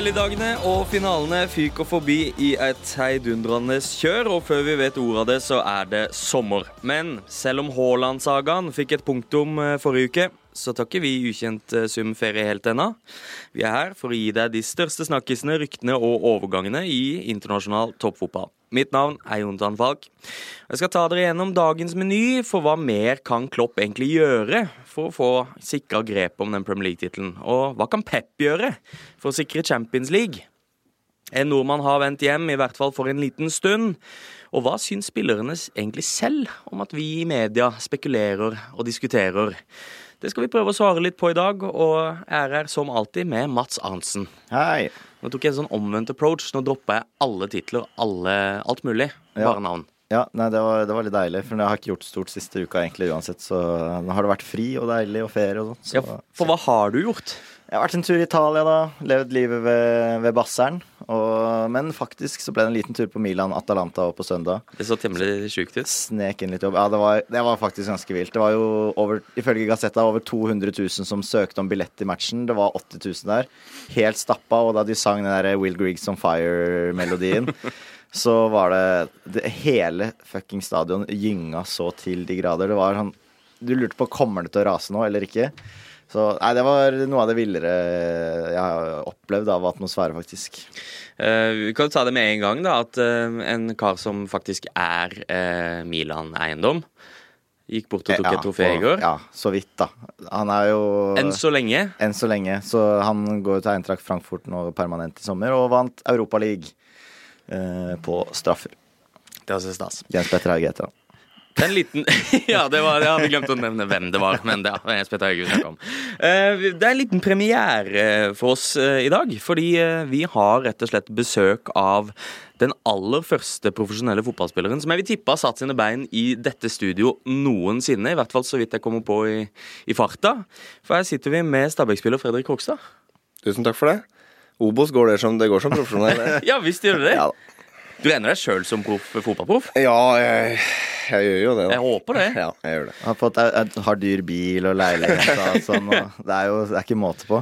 Helligdagene og finalene fyker forbi i et heidundrende kjør, og før vi vet ordet av det, så er det sommer. Men selv om Haaland-sagaen fikk et punktum eh, forrige uke, så tar ikke vi ukjent eh, sum ferie helt ennå. Vi er her for å gi deg de største snakkisene, ryktene og overgangene i internasjonal toppfotball. Mitt navn er Jontan Falk. Jeg skal ta dere gjennom dagens meny for hva mer kan Klopp egentlig gjøre for å få sikra grep om den Premier League-tittelen? Og hva kan Pep gjøre for å sikre Champions League? En nordmann har vendt hjem, i hvert fall for en liten stund. Og hva syns spillerne egentlig selv om at vi i media spekulerer og diskuterer? Det skal vi prøve å svare litt på i dag, og jeg er her som alltid med Mats Arntzen. Hei. Nå tok jeg en sånn omvendt approach. Nå dropper jeg alle titler, alle, alt mulig. Ja. Bare navn. Ja, nei, det var, det var litt deilig, for jeg har ikke gjort stort siste uka egentlig uansett. Så nå har det vært fri og deilig og ferie og sånn. Så Ja, for hva har du gjort? Jeg har vært en tur i Italia, da. Levd livet ved, ved Basseren. Og, men faktisk så ble det en liten tur på Milan-Atalanta på søndag. Det så temmelig sjukt ut. Snek inn litt jobb. Ja, det var, det var faktisk ganske vilt. Det var jo over, ifølge Gazzetta over 200 000 som søkte om billett i matchen. Det var 80 000 der. Helt stappa. Og da de sang den der Will Griggs on Fire-melodien, så var det, det Hele fucking stadion gynga så til de grader. Det var sånn Du lurte på kommer det til å rase nå eller ikke. Så nei, det var noe av det villere jeg har opplevd av atmosfære, faktisk. Uh, vi kan ta det med en gang, da, at uh, en kar som faktisk er uh, Milan-eiendom, gikk bort og tok et trofé i går. Ja, så vidt, da. Han er jo Enn så lenge. Enn så lenge. Så han går jo til Eintracht Frankfurt nå permanent i sommer, og vant Europaligaen uh, på straffer. Det var så stas. Jens Petter Hauge heter han. En liten Ja, det var, jeg hadde glemt å nevne hvem det var, men det er Espen Hauge vi snakker om. Eh, Det er en liten premiere for oss eh, i dag, fordi eh, vi har rett og slett besøk av den aller første profesjonelle fotballspilleren som jeg vil tippe har satt sine bein i dette studio noensinne. I hvert fall så vidt jeg kommer på i, i farta. For her sitter vi med Stabæk-spiller Fredrik Krokstad. Tusen takk for det. Obos går det som, det går som profesjonell. Ja visst gjør det det. Ja. Du regner deg sjøl som proff, fotballproff? ja jeg, jeg gjør jo det, da. Jeg håper det. Ja, jeg gjør det. Har fått en, har dyr bil og leilighet og sånn. Og det er jo det er ikke måte på.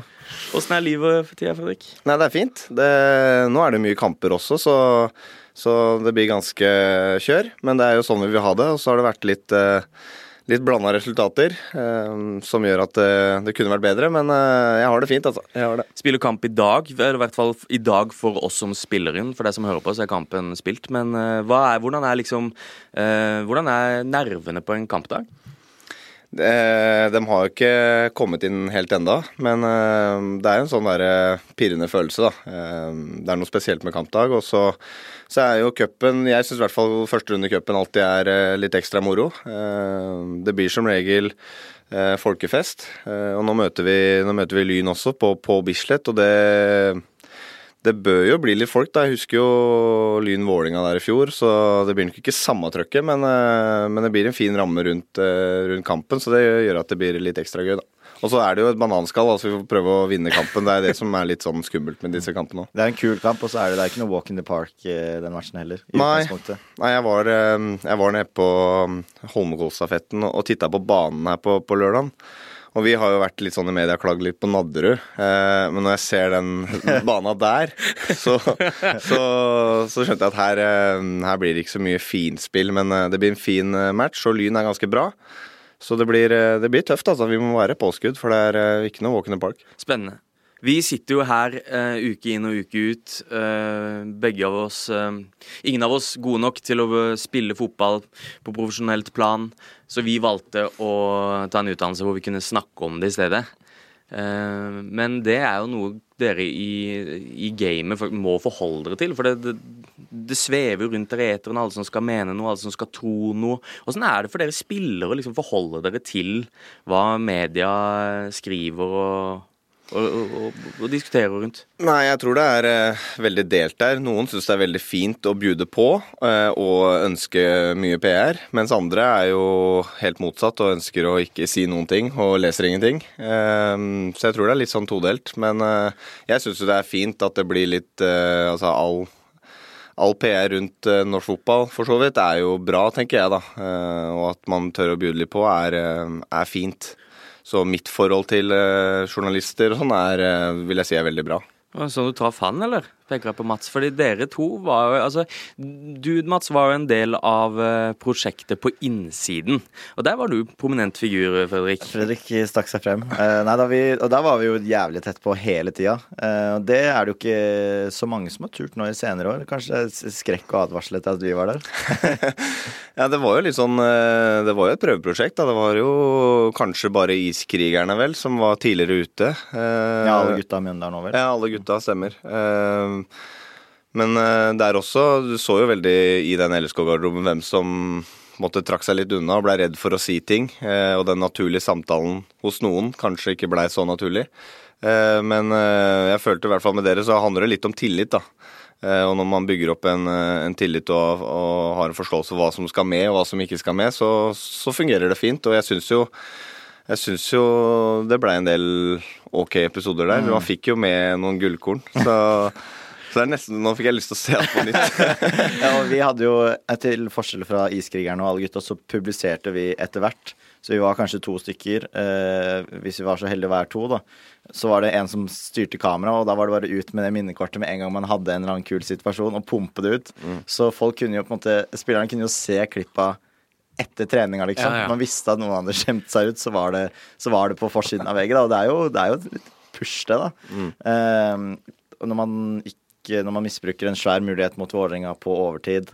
Åssen er livet for tida, Fredrik? Nei, det er fint. Det, nå er det mye kamper også, så, så det blir ganske kjør. Men det er jo sånn vi vil ha det. Og så har det vært litt, eh, litt blanda resultater eh, som gjør at det, det kunne vært bedre. Men eh, jeg har det fint, altså. Jeg har det. Spiller kamp i dag, i hvert fall i dag for oss som spiller inn. For deg som hører på, så er kampen spilt. Men eh, er, hvordan er liksom eh, Hvordan er nervene på en kampdag? Eh, De har jo ikke kommet inn helt enda, men eh, det er en sånn der eh, pirrende følelse, da. Det er noe spesielt med kampdag. Og så, så er jo cupen Jeg syns i hvert fall første runde i cupen alltid er litt ekstra moro. Det blir som regel folkefest. Og nå møter vi, nå møter vi Lyn også, på, på Bislett, og det det bør jo bli litt folk, da. Jeg husker jo Lyn Vålinga der i fjor, så det blir nok ikke samme trøkket, men, eh, men det blir en fin ramme rundt, eh, rundt kampen, så det gjør at det blir litt ekstra gøy, da. Og så er det jo et bananskall, altså vi får prøve å vinne kampen. Det er det som er litt sånn skummelt med disse kampene òg. Det er en kul kamp, og så er det, det er ikke noe walk in the park eh, den matchen heller. I Nei. Nei, jeg var, jeg var nede på um, Holmenkollstafetten og titta på banen her på, på lørdagen. Og vi har jo vært litt sånn i media klagd litt på Nadderud, eh, men når jeg ser den bana der, så, så, så skjønte jeg at her, eh, her blir det ikke så mye finspill, men eh, det blir en fin eh, match, og Lyn er ganske bra. Så det blir, det blir tøft, altså. Vi må være påskudd, for det er ikke noe walk in park. Spennende. Vi sitter jo her uh, uke inn og uke ut. Uh, begge av oss uh, Ingen av oss gode nok til å spille fotball på profesjonelt plan, så vi valgte å ta en utdannelse hvor vi kunne snakke om det i stedet. Men det er jo noe dere i, i gamet må forholde dere til. For det, det, det svever jo rundt dere eteren, alle som skal mene noe, alle som skal tro noe. Åssen er det for dere spillere å liksom forholde dere til hva media skriver og og, og, og diskutere rundt. Nei, jeg tror det er eh, veldig delt der. Noen syns det er veldig fint å bjude på eh, og ønske mye PR, mens andre er jo helt motsatt og ønsker å ikke si noen ting og leser ingenting. Eh, så jeg tror det er litt sånn todelt. Men eh, jeg syns jo det er fint at det blir litt eh, Altså all All PR rundt eh, norsk fotball for så vidt er jo bra, tenker jeg. da. Og at man tør å bjude litt på, er, er fint. Så mitt forhold til eh, journalister og sånn er, eh, vil jeg si er veldig bra. Sånn du traff han, eller? Peker jeg på Mats. Fordi dere to var jo Altså, du, Mats, var jo en del av uh, prosjektet på innsiden. Og der var du prominent figur, Fredrik. Fredrik stakk seg frem. Uh, nei, vi, og der var vi jo jævlig tett på hele tida. Uh, og det er det jo ikke så mange som har turt nå i senere år. Kanskje skrekk og advarsel etter at vi var der. ja, det var jo litt sånn Det var jo et prøveprosjekt. Da. Det var jo kanskje bare Iskrigerne, vel, som var tidligere ute. ja, alle gutta i Mjøndalen nå, vel. Ja, alle gutta, stemmer. Uh, men uh, der også, du så jo veldig i den LSK-garderoben hvem som måtte trakk seg litt unna og blei redd for å si ting. Uh, og den naturlige samtalen hos noen kanskje ikke blei så naturlig. Uh, men jeg følte i hvert fall med dere så handler det litt om tillit, da. Og når man bygger opp en, en tillit og, og, har en forståelse for hva som skal med og hva som ikke skal med, så, så fungerer det fint. Og jeg syns jo jeg syns jo det blei en del ok episoder der. Mm. Man fikk jo med noen gullkorn. Så så det er nesten, Nå fikk jeg lyst til å se alt på nytt. ja, og vi hadde jo, Til forskjell fra Iskrigerne og alle gutta, så publiserte vi etter hvert. Så vi var kanskje to stykker. Eh, hvis vi var så heldige å være to, da. Så var det en som styrte kameraet, og da var det bare ut med det minnekortet med en gang man hadde en eller annen kul situasjon, og pumpe det ut. Mm. Så folk kunne jo på en måte Spillerne kunne jo se klippa etter treninga, liksom. Ja, ja. Man visste at noen hadde skjemt seg ut, så var det, så var det på forsiden av veggen. Da. Og det er jo, det er jo litt push, det, da. Mm. Eh, når man ikke når man misbruker en svær mulighet mot Vålerenga på overtid,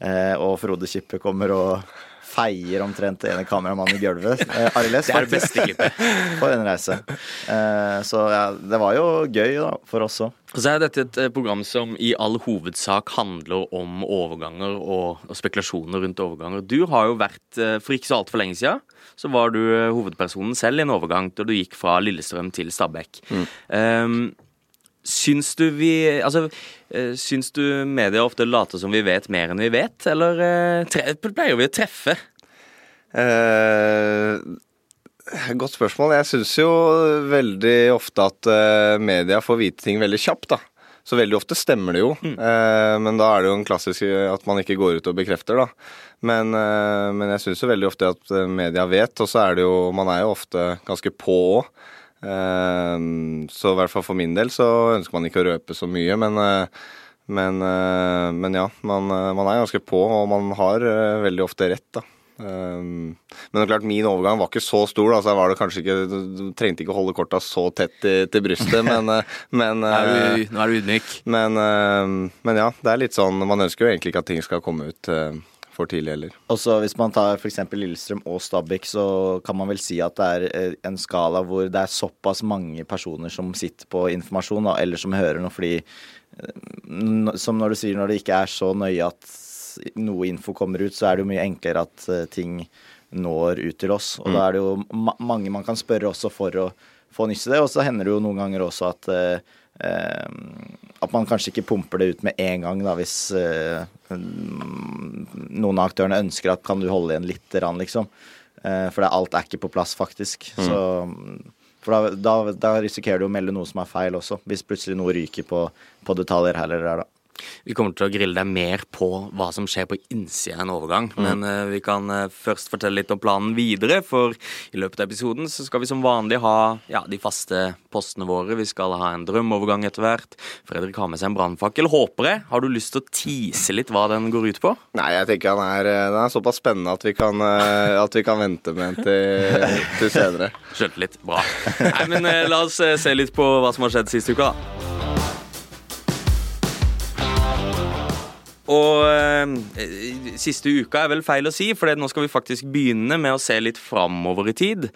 eh, og Frode Kippe kommer og feier omtrent ene kameramannen i gulvet. Eh, Ariles, det er det beste klippet. For en reise. Eh, så ja, det var jo gøy da, for oss òg. Så er dette et eh, program som i all hovedsak handler om overganger og, og, spekulasjoner rundt overganger. Du har jo vært, eh, for ikke så altfor lenge siden, så var du hovedpersonen selv i en overgang da du gikk fra Lillestrøm til Stabæk. Mm. Um, Syns du vi Altså, eh, syns du media ofte later som vi vet mer enn vi vet, eller eh, pleier vi å treffe? Eh, godt spørsmål. Jeg syns jo veldig ofte at eh, media får vite ting veldig kjapt, da. Så veldig ofte stemmer det jo, mm. eh, men da er det jo en klassisk at man ikke går ut og bekrefter, da. Men, eh, men jeg syns jo veldig ofte at media vet, og så er det jo Man er jo ofte ganske på òg. Ehm, så i hvert fall for min del så ønsker man ikke å røpe så mye, men, eh, men, eh, men ja, man, eh, man, er ganske på, og man har veldig ofte rett, da. Um, men det er klart min overgang var ikke så stor. Da, så var det kanskje ikke, trengte ikke å holde korta så tett til, til brystet, men, men Nå er du ydmyk. Men, men, ja, det er litt sånn Man ønsker jo egentlig ikke at ting skal komme ut for tidlig heller. Også Hvis man tar f.eks. Lillestrøm og Stabæk, så kan man vel si at det er eh, en skala hvor det er såpass mange personer som sitter på informasjon, da, eller som hører noe, fordi eh, Som når du sier, når det ikke er så nøye at noe info kommer ut, så er det jo mye enklere at eh, ting når ut til oss. Og mm. da er det jo ma mange man kan spørre også for å få nyss i det. Og så hender det jo noen ganger også at at man kanskje ikke pumper det ut med en gang, da, hvis eh, noen av aktørene ønsker at kan du holde igjen litt, liksom. Eh, for det, alt er ikke på plass, faktisk. Mm. Så for da, da, da, risikerer du å melde noe som er feil også, hvis plutselig noe ryker på, på detaljer her eller der, da. Vi kommer til å grille deg mer på hva som skjer på innsida av en overgang. Mm. Men uh, vi kan uh, først fortelle litt om planen videre. For i løpet av episoden så skal vi som vanlig ha ja, de faste postene våre. Vi skal ha en drømmeovergang etter hvert. Fredrik har med seg en brannfakkel. Håper jeg. Har du lyst til å tease litt hva den går ut på? Nei, jeg tenker han er, eh, den er såpass spennende at vi kan, uh, at vi kan vente med den til, til senere. Skjønte litt. Bra. Nei, men la oss se litt på hva som har skjedd siste uka, da. Og eh, siste uka er vel feil å si, for nå skal vi faktisk begynne med å se litt framover i tid.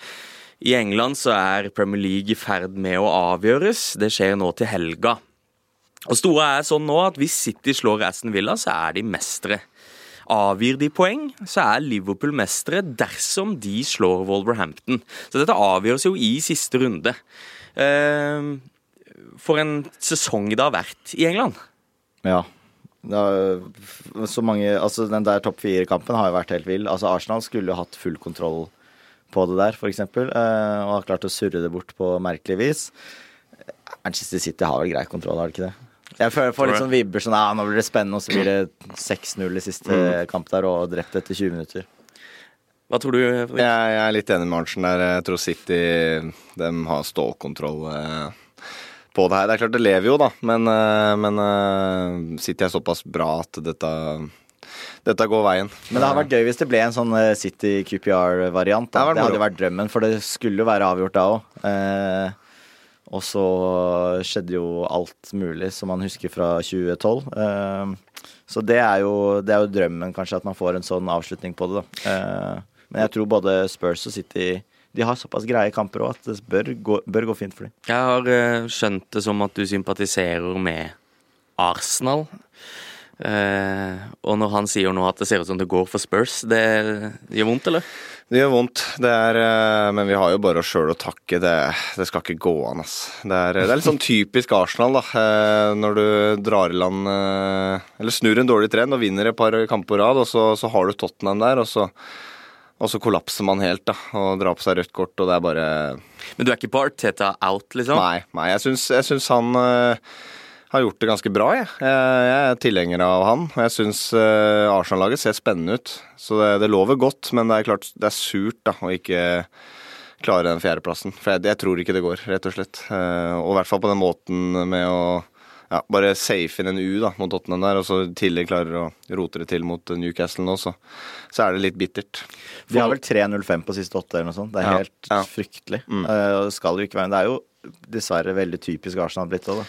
I England så er Premier League i ferd med å avgjøres. Det skjer nå til helga. Og Store er sånn nå at hvis City slår Aston Villa, så er de mestere. Avgir de poeng, så er Liverpool mestere dersom de slår Wolverhampton. Så dette avgjøres jo i siste runde. Eh, for en sesong det har vært i England. Ja, så mange, altså Den der topp fire-kampen har jo vært helt vill. Altså Arsenal skulle jo hatt full kontroll på det der, f.eks., eh, og har klart å surre det bort på merkelig vis. Manchester City har vel grei kontroll, har de ikke det? Jeg føler jeg får litt sånn vibber sånn ja, nå blir det spennende, og så blir det 6-0 i siste mm. kamp der, og drept etter 20 minutter. Hva tror du? Jeg, jeg er litt enig med Arntzen der. Jeg tror City de har stålkontroll. Eh på det her. Det er klart det lever jo, da, men, eh, men eh, City er såpass bra at dette dette går veien. Men det hadde vært gøy hvis det ble en sånn eh, City QPR-variant. Det Det, hadde vært drømmen, for det skulle jo være avgjort da òg. Eh, og så skjedde jo alt mulig som man husker fra 2012. Eh, så det er, jo, det er jo drømmen, kanskje, at man får en sånn avslutning på det, da. Eh, men jeg tror både Spurs og City de har såpass greie kamper òg at det bør gå, bør gå fint for dem. Jeg har eh, skjønt det som at du sympatiserer med Arsenal. Uh, og når han sier nå at det ser ut som det går for Spurs, det gjør vondt, eller? Det gjør vondt, det er, eh, men vi har jo bare oss sjøl å takke. Det, det skal ikke gå an, ass. Det er, det er litt sånn typisk Arsenal, da. Når du drar i land Eller snur en dårlig trend og vinner et par kamper på rad, og så, så har du Tottenham der, og så, og så kollapser man helt, da. Og drar på seg rødt kort, og det er bare Men du er ikke på Arteta out, liksom? Nei, nei jeg syns, jeg syns han eh, har gjort det ganske bra, jeg. Jeg, jeg er tilhenger av han. Og jeg syns uh, Arsenal-laget ser spennende ut. Så det, det lover godt, men det er klart det er surt da, å ikke klare den fjerdeplassen. For jeg, jeg tror ikke det går, rett og slett. Eh, og i hvert fall på den måten med å ja, bare safe inn en U da, mot Tottenham der, og så i tillegg klarer å rote det til mot Newcastle nå, så, så er det litt bittert. De har vel 3-0-5 på siste åtte eller noe sånt. Det er Ja, helt ja. fryktelig. Mm. Uh, skal jo ikke være Det er jo dessverre veldig typisk Arsenal blitt òg, da.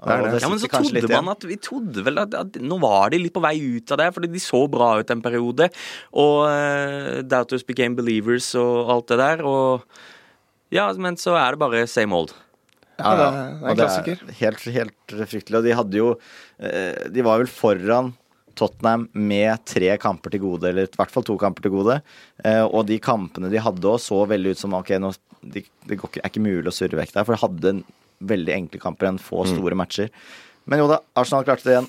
Det det. Ja, men så trodde litt man at Vi trodde vel at, at nå var de litt på vei ut av det, fordi de så bra ut en periode. Og uh, Doubters became believers og alt det der. Og ja, men så er det bare same old. Ja, ja. det er- det en det klassiker. er helt, helt fryktelig. Og de hadde jo eh, De var vel foran Tottenham med tre kamper til gode, eller i hvert fall to kamper til gode. Eh, og de kampene de hadde òg, så veldig ut som ok, nå, de, det går ikke, er ikke mulig å surre vekk der. For de hadde veldig enkle kamper enn få store matcher. Men jo da, Arsenal klarte det igjen.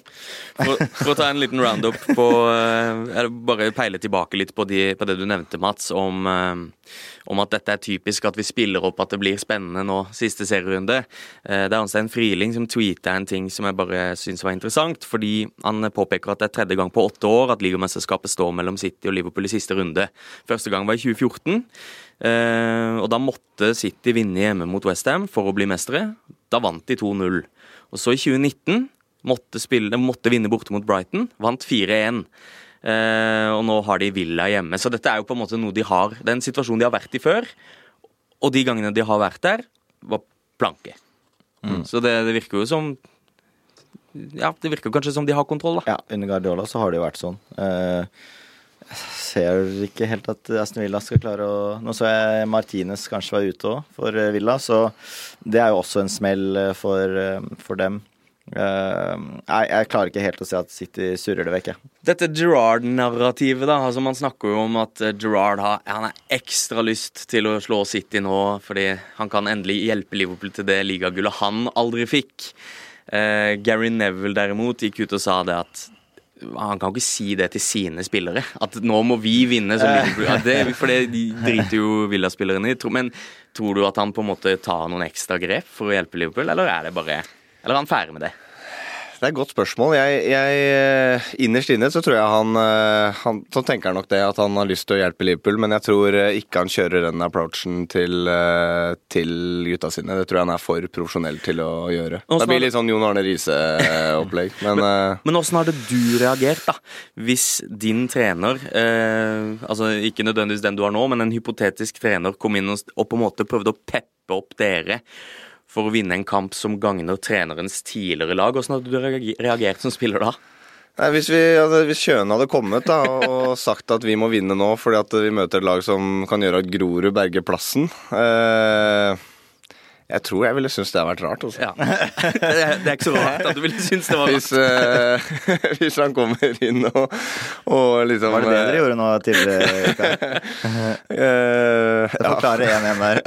For, for å ta en liten roundup på eller Bare peile tilbake litt på, de, på det du nevnte, Mats, om, eh, om at dette er typisk at vi spiller opp at det blir spennende nå, siste serierunde. Eh, det er Anstein Friling som tweeta en ting som jeg bare syns var interessant. Fordi han påpeker at det er tredje gang på åtte år at ligamesterskapet står mellom City og Liverpool i siste runde. Første gang var i 2014. eh, og da måtte City vinne hjemme mot Westham for å bli mestere. Da vant de 2-0. Og så i 2019 måtte, spille, måtte vinne borte mot Brighton, vant 4-1. Eh, og nå har de Villa hjemme. Så dette er jo på en måte noe de har Det er en situasjon de har vært i før. Og de gangene de har vært der, var planke. Så det, det virker jo som Ja, det virker kanskje som de har kontroll, da. Ja, under Guardiola så har det jo vært sånn. Eh, ser ikke helt at Aston Villa skal klare å Nå så jeg Martinez kanskje var ute òg for eh, Villa, så det er jo også en smell eh, for, eh, for dem. Uh, Nei, jeg klarer ikke helt å se at City surrer det vekk, jeg. Dette Gerrard-narrativet, da. altså Man snakker jo om at Gerrard har han har ekstra lyst til å slå City nå, fordi han kan endelig hjelpe Liverpool til det ligagullet han aldri fikk. Uh, Gary Neville derimot gikk ut og sa det at han kan ikke si det til sine spillere. At nå må vi vinne som det, for det driter jo Villa-spillerne i. Men tror du at han på en måte tar noen ekstra grep for å hjelpe Liverpool, eller er det bare Eller er han ferdig med det? Det er et godt spørsmål. Jeg, jeg, eh, innerst inne så tror jeg han, eh, han Så tenker han nok det, at han har lyst til å hjelpe Liverpool, men jeg tror eh, ikke han kjører den approachen til, til gutta sine. Det tror jeg han er for profesjonell til å gjøre. Det blir litt sånn Jon Arne Riise-opplegg, men Men åssen hadde du reagert da, hvis din trener, eh, altså ikke nødvendigvis den du har nå, men en hypotetisk trener kom inn og, og på en måte prøvde å peppe opp dere for å vinne en kamp som gagner trenerens tidligere lag? Hvordan hadde du reagert som spiller da? Nei, hvis, vi, hvis Kjøne hadde kommet da, og sagt at vi må vinne nå fordi at vi møter et lag som kan gjøre at Grorud berger plassen eh, Jeg tror jeg ville synes det hadde vært rart. Altså. Ja. Det, er, det er ikke så rart at du ville synes det var Hvis, eh, hvis han kommer inn og, og liksom Var det det dere gjorde nå tidligere? Eh, Jeg får klare 1-1 der.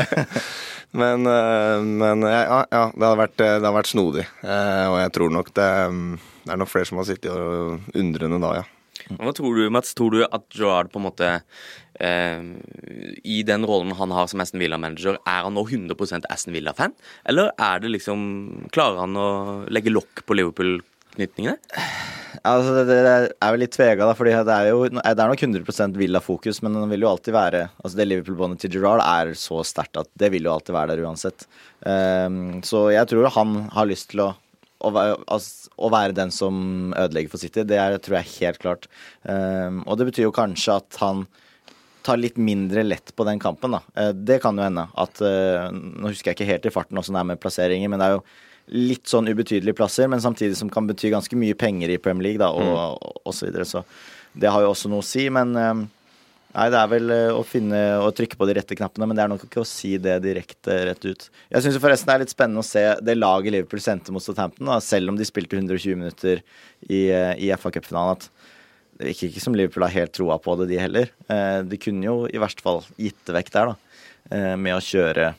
Men, eh, men ja, ja, det hadde vært, det hadde vært snodig. Eh, og jeg tror nok det, det er nok flere som har sittet og undrende da, ja. Hva tror du, Mats? Tror du at Gerard på en måte eh, I den rollen han har som Aston Villa-manager, er han nå 100% Aston Villa-fan? Eller er det liksom Klarer han å legge lokk på Liverpool tilknytning der? Altså, det, det er jo litt tvega, da, fordi det er jo det er nok 100 Villa-fokus, men den vil jo alltid være Altså, det Liverpool-båndet til Gerrard er så sterkt at det vil jo alltid være der uansett. Um, så jeg tror han har lyst til å å altså, å være, den som ødelegger for City, det er, tror jeg helt klart. Um, og det betyr jo kanskje at han tar litt mindre lett på den kampen, da. Uh, det kan jo hende at uh, Nå husker jeg ikke helt i farten åssen det er med plasseringer, men det er jo litt sånn ubetydelige plasser, men samtidig som kan bety ganske mye penger i Premier League, da, og, mm. og, og så videre. Så det har jo også noe å si, men um, Nei, det er vel eh, å finne og trykke på de rette knappene, men det er nok ikke å si det direkte rett ut. Jeg syns forresten det er litt spennende å se det laget Liverpool sendte mot Southampton, da, selv om de spilte 120 minutter i, eh, i FA Cup-finalen, at det virker ikke som Liverpool har helt troa på det, de heller. Eh, de kunne jo i verste fall gitt det vekk der, da, med å kjøre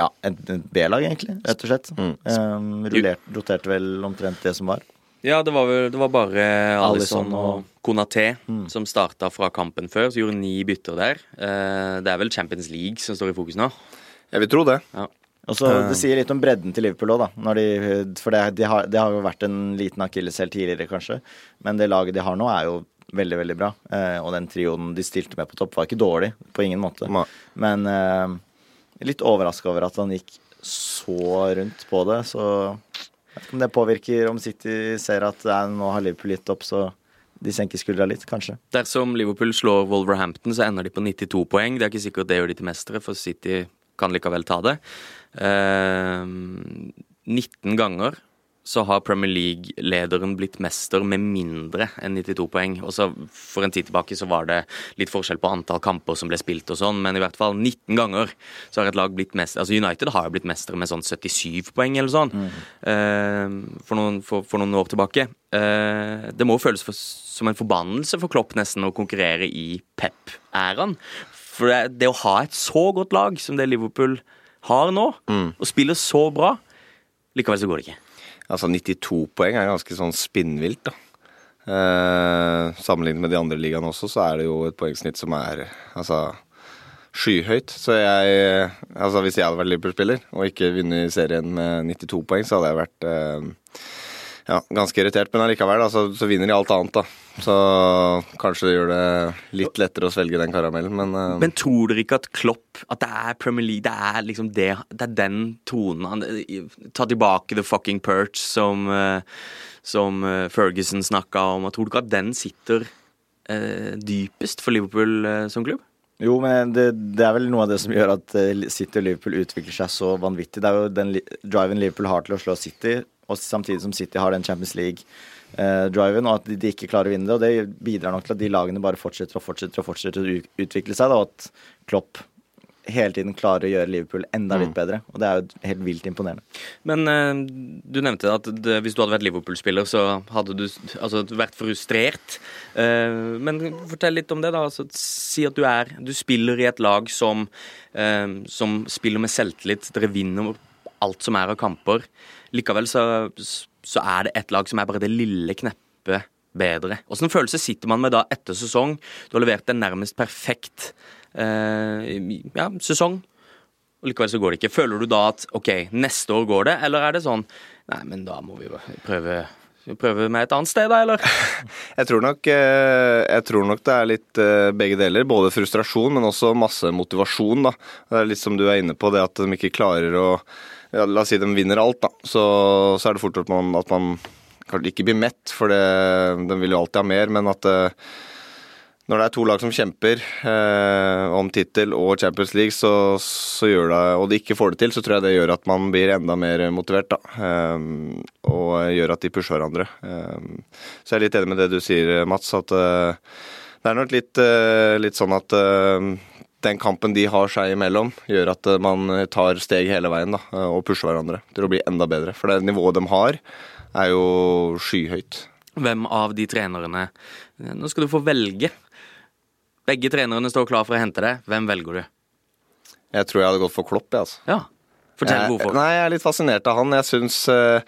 ja, et B-lag, egentlig, rett og slett. Mm. Um, rullert, roterte vel omtrent det som var. Ja, det var, vel, det var bare Alison og Konaté mm. som starta fra kampen før. Så gjorde ni bytter der. Eh, det er vel Champions League som står i fokus nå? Jeg vil tro det. Ja. Og så Det sier litt om bredden til Liverpool òg, da. De, for det, de har, det, har, jo vært en liten akilleshæl tidligere, kanskje. Men det laget de har nå, er jo veldig, veldig bra. Eh, og den trioen de stilte med på topp, var ikke dårlig. På ingen måte. Ma. Men eh, litt overraska over at han gikk så rundt på det. Så jeg vet ikke om det påvirker om City ser at nå har Liverpool gitt opp, så de senker skuldra litt, kanskje. Dersom Liverpool slår Wolverhampton, så ender de på 92 poeng. Det er ikke sikkert det gjør de til mestere, for City kan likevel ta det. Uh, 19 ganger så har Premier League-lederen blitt mester med mindre enn 92 poeng. Og så For en tid tilbake så var det litt forskjell på antall kamper som ble spilt og sånn, men i hvert fall 19 ganger så har et lag blitt mester. Altså United har jo blitt mestere med sånn 77 poeng eller sånn mm. uh, for, noen, for, for, noen, år tilbake. Uh, det må føles for, som en forbannelse for Klopp nesten å konkurrere i Pep-æraen. For det, det, å ha et så godt lag som det Liverpool har nå, mm. og spiller så bra, likevel så går det ikke. Altså 92 poeng er ganske sånn spinnvilt, da. Eh, sammenlignet med de andre ligaene også, så er det jo et poengsnitt som er altså skyhøyt. Så jeg Altså hvis jeg hadde vært Liverpool-spiller og ikke vunnet serien med 92 poeng, så hadde jeg vært eh, ja, ganske irritert. Men allikevel, så, så vinner de alt annet, da. Så kanskje det gjør det litt lettere å svelge den karamellen, men uh... Men tror dere ikke at Klopp, at det er Premier League, det er liksom det Det er den tonen Ta tilbake the fucking perch som, uh, som uh, Ferguson snakka om. Tror du ikke at den sitter dypest for Liverpool som klubb? Jo, men det, det, er vel noe av det som gjør at City og Liverpool utvikler seg så vanvittig. Det er jo den driven Liverpool har til å slå City, og samtidig som City har den Champions League eh, driven, og at de, de, ikke klarer å vinne det. Og det bidrar nok til at de lagene bare fortsetter og fortsetter og fortsetter å utvikle seg, da, og at Klopp hele tiden klarer å gjøre Liverpool enda litt mm. bedre. Og det er jo helt vilt imponerende. Men eh, du nevnte at det, hvis du hadde vært Liverpool-spiller, så hadde du altså, vært frustrert. Eh, men fortell litt om det, da. Altså, si at du er Du spiller i et lag som, eh, som spiller med selvtillit. Dere vinner alt som er av kamper. Likevel så, så er det et lag som er bare det lille kneppet bedre. Åssen følelse sitter man med da etter sesong? Du har levert en nærmest perfekt eh, ja, sesong, og likevel så går det ikke. Føler du da at OK, neste år går det, eller er det sånn Nei, men da må vi prøve skal vi prøve med et annet sted, da, eller? Jeg tror nok, eh, jeg tror nok det er litt eh, begge deler. Både frustrasjon, men også masse motivasjon. da. Det er litt som du er inne på, det at de ikke klarer å ja, La oss si de vinner alt, da. Så, så er det fort at man, at man kanskje ikke blir mett, for det, de vil jo alltid ha mer. Men at uh, når det er to lag som kjemper eh, om tittel og Champions League, så, så, gjør det, og de ikke får det til, så tror jeg det gjør at man blir enda mer motivert. da, eh, Og gjør at de pusher hverandre. Eh, så jeg er litt enig med det du sier, Mats. at eh, det er nok litt, eh, litt sånn at den kampen de har seg imellom, gjør at eh, man tar steg hele veien da, eh, og pusher hverandre til å bli enda bedre. For det nivået de har, er jo skyhøyt. Hvem av de trenerne Nå skal du få velge. Begge trenerne står klar for å hente deg. Hvem velger du? Jeg tror jeg hadde gått for Klopp, jeg, altså. Ja. Fortell hvorfor. Nei, Jeg er litt fascinert av han. Jeg syns uh,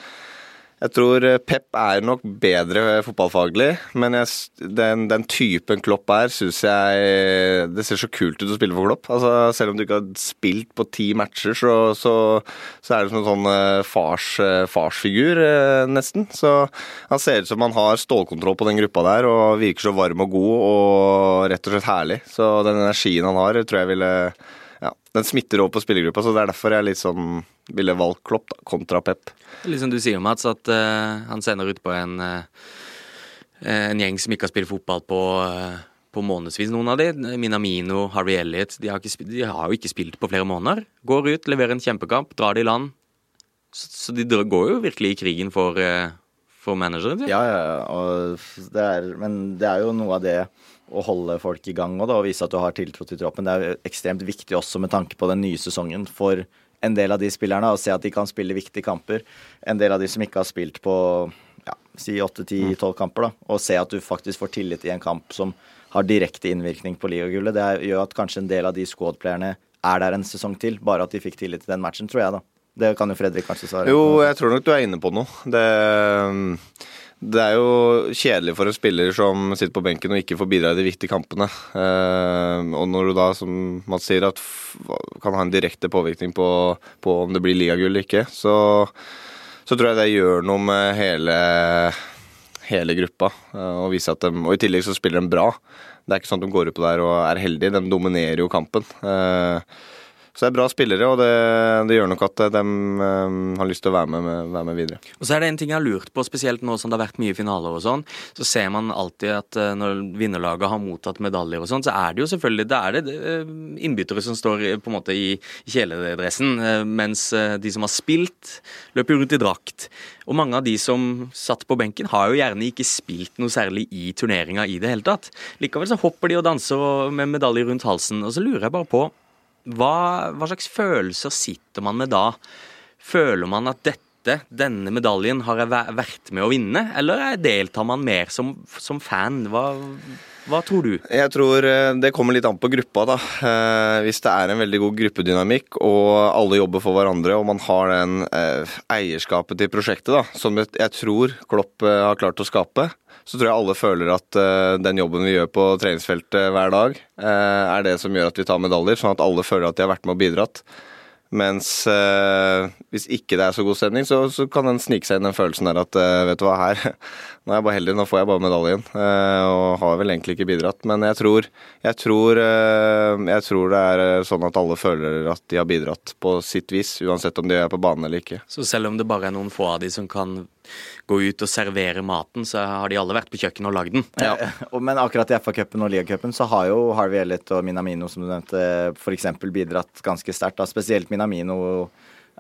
Jeg tror eh, Pep er nok bedre fotballfaglig, men jeg, den, den, typen Klopp er, syns jeg Det ser så kult ut å spille for Klopp. Altså, selv om du ikke har spilt på ti matcher, så, så, så er det som en sånn eh, fars, eh, farsfigur, nesten. Så han ser ut som han har stålkontroll på den gruppa der, og virker så varm og god og rett og slett herlig. Så den energien han har, tror jeg ville ja, den smitter over på spillergruppa, så det er derfor jeg er litt sånn ville valgt Klopp da, kontra Pep. Litt som du sier, Mats, at uh, han sender ut på en, uh, en gjeng som ikke har spilt fotball på, uh, på månedsvis, noen av de. Minamino, Harry Elliot, de har, ikke, de har, jo ikke spilt på flere måneder. Går ut, leverer en kjempekamp, drar det i land. Så, så de går jo virkelig i krigen for, for manageren. Ja, ja, det er, men det er jo noe av det å holde folk i gang og, da, og vise at du har tiltro til troppen. Det er ekstremt viktig også med tanke på den nye sesongen for en del av de spillerne og se at de kan spille viktige kamper. En del av de som ikke har spilt på ja, si 8-10-12 mm. kamper, da, og se at du faktisk får tillit i en kamp som har direkte innvirkning på ligagullet. Det gjør at kanskje en del av de squad-playerne er der en sesong til, bare at de fikk tillit til den matchen, tror jeg, da. Det kan jo Fredrik kanskje svare Jo, jeg tror nok du er inne på noe. Det det er jo kjedelig for en spiller som sitter på benken og ikke får bidra i de viktige kampene. Eh, og når du da, som Mats sier, at kan ha en direkte påvirkning på, på om det blir ligagull eller ikke, så, så, tror jeg det gjør noe med hele, hele gruppa. Eh, og, at de, og i tillegg så spiller de bra. Det er ikke sånn at de går ut på der og er heldige, de dominerer jo kampen. Eh, så det er bra spillere, og det, det gjør nok at de um, har lyst til å være med, med, være med, videre. Og så er det en ting jeg har lurt på, spesielt nå som det har vært mye finaler og sånn, så ser man alltid at uh, når vinnerlaget har mottatt medaljer og sånn, så er det jo selvfølgelig det er det innbyttere som står på en måte i kjeledressen, mens de som har spilt, løper rundt i drakt. Og mange av de som satt på benken, har jo gjerne ikke spilt noe særlig i turneringa i det hele tatt. Likevel så hopper de og danser med medaljer rundt halsen, og så lurer jeg bare på hva, hva, slags følelser sitter man med da? Føler man at dette, denne medaljen, har jeg vært med å vinne, eller deltar man mer som, som fan? Hva, hva, tror du? Jeg tror eh, det kommer litt an på gruppa, da. Eh, hvis det er en veldig god gruppedynamikk og alle jobber for hverandre, og man har den eh, eierskapet til prosjektet da, som jeg tror Klopp har klart å skape, så tror jeg alle føler at uh, den jobben vi gjør på treningsfeltet hver dag, uh, er det som gjør at vi tar medaljer, sånn at alle føler at de har vært med og bidratt. Mens uh, hvis ikke det er så god stemning, så, så kan den snike seg inn den følelsen der at vet du hva, her Nå er jeg bare heldig, nå får jeg bare medaljen. og har vel egentlig ikke bidratt. Men jeg tror, jeg tror, jeg tror det er sånn at alle føler at de har bidratt på sitt vis, uansett om de er på banen eller ikke. Så selv om det bare er noen få av de som kan gå ut og servere maten, så har de alle vært på kjøkkenet og lagd den. Ja. Men akkurat i FA-cupen og Liga-cupen så har jo Harvey Elliot og Minamino, som du nevnte, f.eks. bidratt ganske sterkt. Spesielt Minamino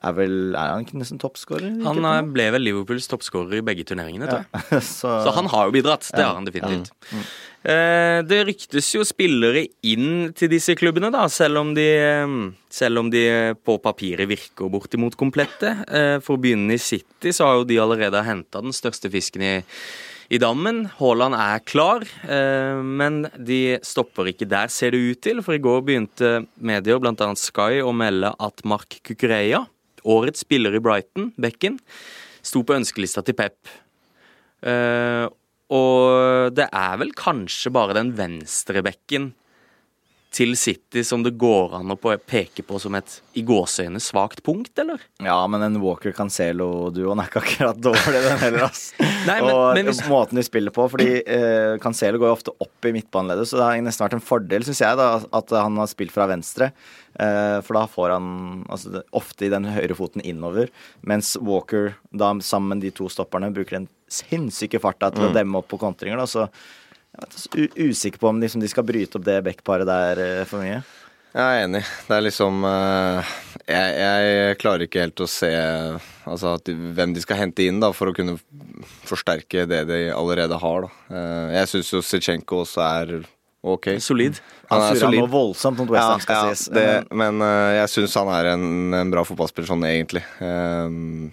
er vel Er han ikke nesten toppskårer? Han eh, ble vel Liverpools toppskårer i begge turneringene, tror jeg. Ja. så... så... han har jo bidratt. Det har han definitivt. Ja. Mm. Eh, det ryktes jo spillere inn til disse klubbene, da, selv om de, eh, selv om de på papiret virker bortimot komplette. For å begynne i City så har jo de allerede henta den største fisken i i dammen. Haaland er klar, men de stopper ikke der, ser det ut til. For i går begynte medier, bl.a. Sky, å melde at Mark Kukureya årets spiller i Brighton, Bekken, sto på ønskelista til Pep. Uh, og det er vel kanskje bare den venstre bekken til City som det går an å peke på som et i gåseøyne svakt punkt, eller? Ja, men en Walker Cancelo-duoen er ikke akkurat dårlig, den heller, ass. Nei, men, og men hvis... måten de spiller på, fordi eh, Cancelo går jo ofte opp i midtbaneleddet, så det har nesten vært en fordel, syns jeg, da, at han har spilt fra venstre. Eh, for da får han altså, ofte i den høyre foten innover, mens Walker, da sammen de to stopperne, bruker den sinnssyke farta til mm. å demme opp på kontringer, da, så jeg er usikker på om liksom, de skal bryte opp det backparet der uh, for mye. Jeg er enig. Det er liksom uh, jeg, jeg, klarer ikke helt å se altså, de, hvem de skal hente inn da, for å kunne forsterke det de allerede har. Da. Uh, jeg syns jo Zitsjenko også er ok. Solid. Han, han surra noe voldsomt mot Westham, skal ja, sies. Det, men jeg syns han er en, en, bra fotballspiller sånn egentlig. Um,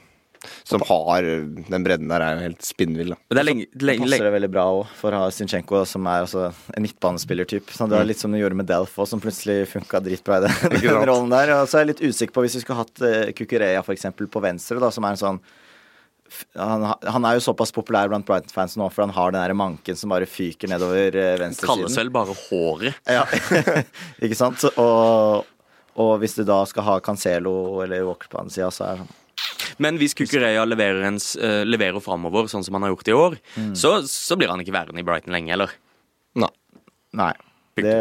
som har Den bredden der er jo helt spinnvill. Det, lenge, lenge, passer det veldig bra òg for å ha Zinchenko, som er altså en midtbanespillertype. Det er mm. litt som du gjorde med Delf òg, som plutselig funka dritbra i den, den rollen der. Og så er jeg litt usikker på hvis vi skulle hatt uh, Kukureya f.eks. på venstre, da, som er en sånn han, han, er jo såpass populær blant Brighton-fans nå, for han har den der manken som bare fyker nedover eh, venstresiden. Kalles vel bare håret. Ja, ikke sant? Og, og, hvis du da skal ha Cancelo eller Walker på den sida, så er det sånn men hvis Kukureya leverer, en, uh, leverer framover, sånn som han har gjort i år, mm. så, så, blir han ikke værende i Brighton lenge, eller? Nei. Nei. Det,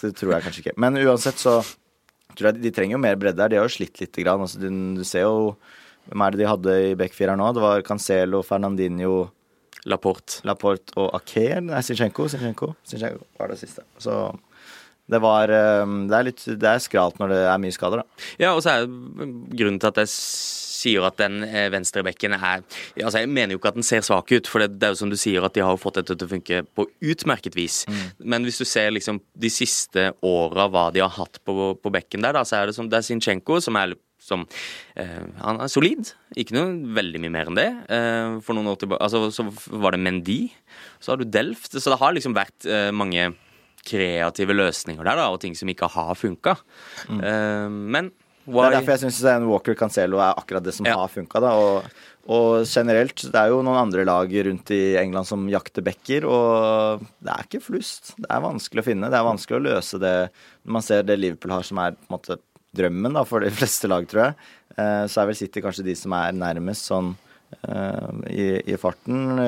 det tror jeg kanskje ikke. Men uansett så tror jeg de trenger jo mer bredde her. De har jo slitt lite grann. Altså, du, du ser jo hvem er det de hadde i backfireren nå? Det var Cancelo, Fernandinho Laporte. Laporte og Aker. Nei, Sinchenko. Sinchenko, Sinchenko var det siste. Så det var ehm, Det er litt Det er skralt når det er mye skader, da. Ja, og så er grunnen til at jeg sier at den eh, venstrebekken er Altså, jeg mener jo ikke at den ser svak ut, for det, det, er jo som du sier at de har fått dette til å funke på utmerket vis. Mm. Men hvis du ser liksom de siste åra hva de har hatt på, på bekken der, da, så er det som det er Sinchenko, som er som eh, Han er solid. Ikke noe veldig mye mer enn det. Eh, for noen år tilbake altså, Så var det Mendy. Så har du Delft. Så det har liksom vært eh, mange kreative løsninger der, da, og ting som ikke har funka. Mm. Eh, men why? Det er derfor jeg syns Walker Cancelo er akkurat det som ja. har funka. Og, og, generelt, det er jo noen andre lag rundt i England som jakter backer, og det er ikke flust. Det er vanskelig å finne. Det er vanskelig å løse det når man ser det Liverpool har, som er på en måte drømmen da, for de fleste lag, tror jeg. Eh, så er vel City kanskje de som er nærmest sånn eh, i, i, farten.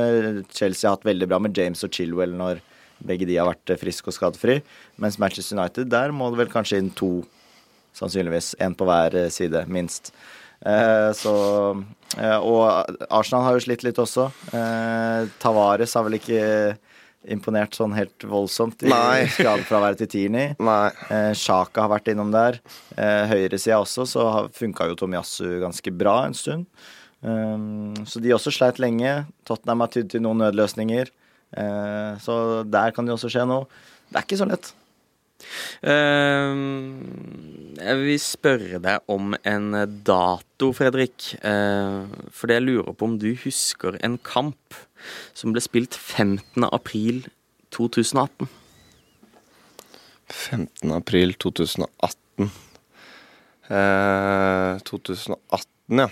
Chelsea har hatt veldig bra med James og Chilwell når begge de har vært friske og skadefri. Mens Manchester United, der må det vel kanskje inn to, sannsynligvis. Én på hver side, minst. så Og Arsenal har jo slitt litt også. Tavares har vel ikke imponert sånn helt voldsomt i skadefraværet til Tierney. Eh, Sjaka har vært innom der. Eh, Høyresida også, så funka jo Tomiyasu ganske bra en stund. Um, så de også sleit lenge. Tottenham har tydd til noen nødløsninger. Eh, så der kan det også skje noe. Det er ikke så lett. Uh, jeg vil spørre deg om en dato, Fredrik. Uh, fordi jeg lurer på om du husker en kamp som ble spilt 15. april 2018. 15. april 2018 eh, 2018, ja.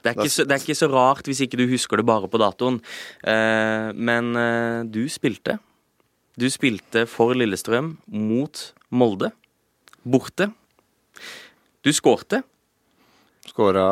Det er, så, det er, ikke så, rart hvis ikke du husker det bare på datoen. Eh, men eh, du spilte. Du spilte for Lillestrøm mot Molde. Borte. Du skårte. Skåra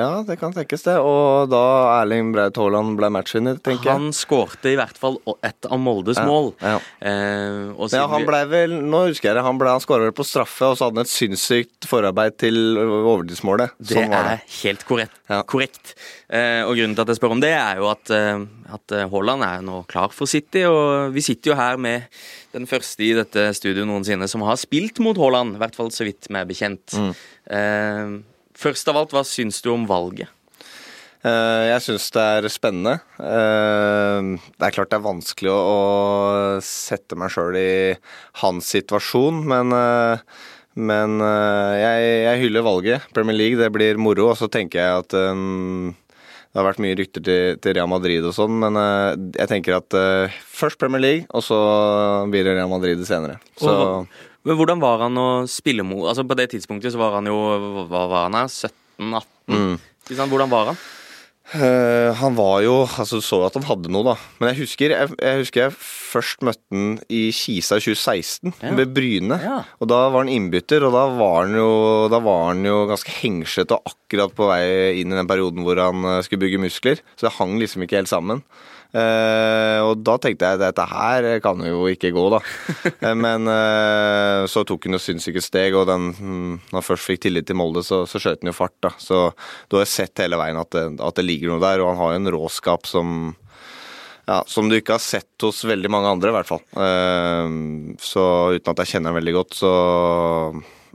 Ja, det kan tenkes, det. Og da Erling Braut Haaland ble matchvinner, tenker jeg. Han skårte i hvert fall ett av Moldes ja, mål. Ja. Eh, ja, han ble vel Nå husker jeg det. Han, ble, han skåra vel på straffe, og så hadde han et sinnssykt forarbeid til overtidsmålet. Det sånn er det. helt korrekt. Ja. korrekt. Eh, og grunnen til at jeg spør om det, er jo at, eh, at eh, Haaland er nå klar for City, og vi sitter jo her med den første i dette studioet noensinne som har spilt mot Haaland, i hvert fall så vidt vi er bekjent. Mm. Eh, Først av alt, hva syns du om valget? Eh, jeg syns det er spennende. Eh, det er klart det er vanskelig å sette meg sjøl i hans situasjon, men, eh, men jeg, jeg, hyller valget. Premier League, det blir moro. Og så tenker jeg at det har vært mye rykter til, til Real Madrid og sånn, men jeg tenker at først Premier League, og så blir det Real Madrid senere. Så men hvordan var han å spille mot Altså På det tidspunktet så var han jo Hva var han her? 17-18? Mm. Hvordan var han? Uh, han var jo Altså, så at han hadde noe, da. Men jeg husker jeg, jeg husker jeg først møtte han i Kisa i 2016, ja. ved Bryne. Ja. Og da var han innbytter, og da var han jo, var han jo ganske hengslete og akkurat på vei inn i den perioden hvor han eh, skulle bygge muskler. Så det hang liksom ikke helt sammen. Uh, og da tenkte jeg dette her kan jo ikke gå, da. uh, men uh, så tok han jo sinnssyke steg, og den, mm, når han først fikk tillit til Molde, så, så skjøt han jo fart, da. Så du har sett hele veien at det, at det ligger noe der, og han har jo en råskap som ja, som du ikke har sett hos veldig mange andre, i hvert fall. så uten at jeg kjenner ham veldig godt, så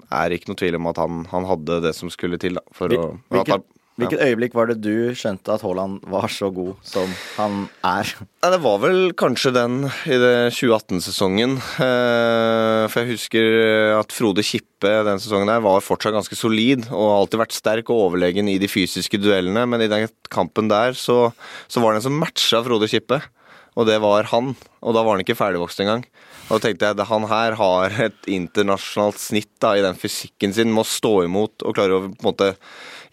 er det ikke noe tvil om at han, han hadde det som skulle til. Da, for Hvil, å, hvilket, Hvilket øyeblikk var det du skjønte at Haaland var så god som han er? Ja, det var vel kanskje den i det 2018-sesongen. Eh, for jeg husker at Frode Kippe den sesongen der var fortsatt ganske solid og alltid vært sterk og overlegen i de fysiske duellene, men i den kampen der så, så var det en som matcha Frode Kippe. Og det var han, og da var han ikke ferdigvokst engang. Og da tenkte jeg at han her har et internasjonalt snitt da, i den fysikken sin med å stå imot og klare å på en måte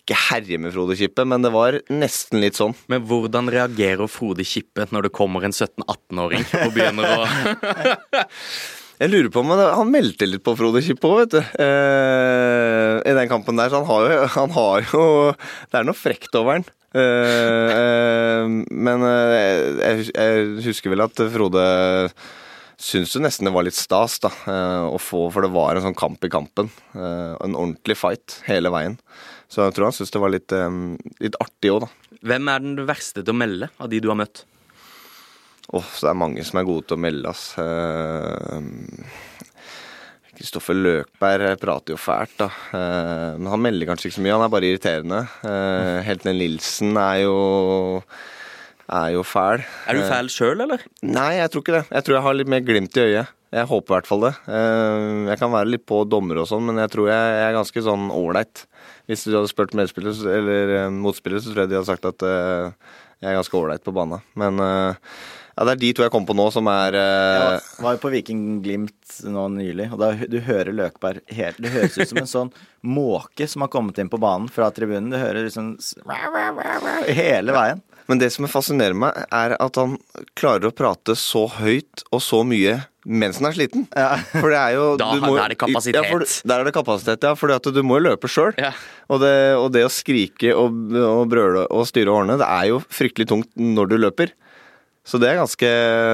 ikke herje med Frode Kippe, men det var nesten litt sånn. Men hvordan reagerer Frode Kippe når det kommer en 17-18-åring og begynner å Jeg lurer på om han, meldte litt på Frode Kippe òg, vet du. Eh, I den kampen der. Så han har, jo, han har jo Det er noe frekt over han. Eh, eh, men eh, jeg, jeg husker vel at Frode syns jo nesten det var litt stas da, eh, å få, for det var en sånn kamp i kampen. Eh, en ordentlig fight hele veien. Så jeg tror han syntes det var litt, um, litt artig òg, da. Hvem er den verste til å melde av de du har møtt? Åh, så det er mange som er gode til å melde, ass. Kristoffer Løkberg prater jo fælt, da. Uh, men han melder kanskje ikke så mye, han er bare irriterende. Uh, Heltene Nilsen er jo er jo fæl. Er du fæl sjøl, eller? Nei, jeg tror ikke det. Jeg tror jeg har litt mer glimt i øyet. Jeg håper i hvert fall det. Eh, Jeg kan være litt på dommer og sånn, men jeg tror jeg er ganske sånn ålreit. Hvis du hadde spurt medspiller eller eh, motspiller, så tror jeg de hadde sagt at eh, jeg er ganske ålreit på banen. Men ja, det er de to jeg kom på nå som er Jeg var jo på Viking Glimt nå nylig, og da du hører Løkberg helt Det høres ut som en sånn måke som har kommet inn på banen fra tribunen. Du hører liksom hele veien. Men det som fascinerer meg, er at han klarer å prate så høyt og så mye mens han er sliten. Ja. For det er jo Da- du må- er det kapasitet. Ja, for, der er det kapasitet, ja. For du må jo løpe sjøl. Ja. Og, det, og det å skrike og, og brøle og styre årene, det er jo fryktelig tungt når du løper. Så det er ganske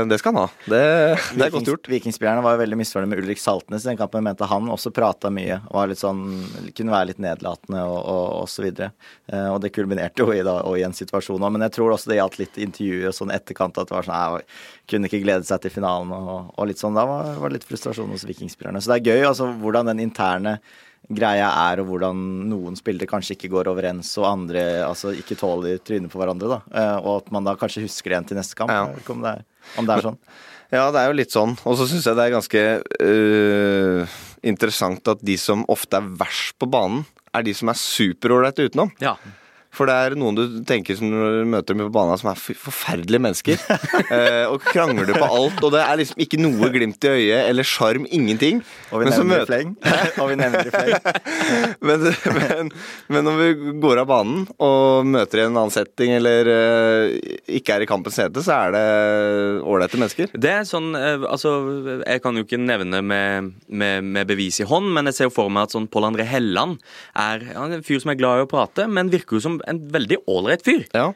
Det skal han ha. Det, det er godt gjort. Vikingspillerne var jo veldig misfornøyd med Ulrik Saltnes i den kampen. Mente han også prata mye. Var litt sånn, kunne være litt nedlatende og, og, og så videre. Eh, og det kulminerte jo i, da, og i en situasjon òg. Men jeg tror også det gjaldt litt intervjuet og sånn etterkant. At det var sånn nei, Kunne ikke glede seg til finalen og, og litt sånn. Da var var det litt frustrasjon hos vikingspillerne. Så det er gøy altså hvordan den interne greia er, og hvordan noen spillere kanskje ikke går overens, og andre altså ikke tåler trynet på hverandre. da. Eh, og at man da kanskje husker det igjen til neste kamp. Ja. Om, det er, om det er sånn. Ja, det er jo litt sånn. Og så syns jeg det er ganske øh, interessant at de som ofte er verst på banen, er de som er superålreite utenom. Ja. For det er noen du tenker som når du møter dem på banen, som er forferdelige mennesker. eh, og krangler på alt, og det er liksom ikke noe glimt i øyet eller sjarm, ingenting. Og vi Men nevner møter- fleng. og vi nevner fleng. men, men, men når vi går av banen og møter i en annen setting eller eh, ikke er i kampens hete, så er det ålreite mennesker. Det er sånn, eh, altså Jeg kan jo ikke nevne med, med, med bevis i hånd, men jeg ser jo for meg at sånn Pål André Helland er han er en fyr som er glad i å prate, men virker jo som en veldig ålreit fyr. Ja.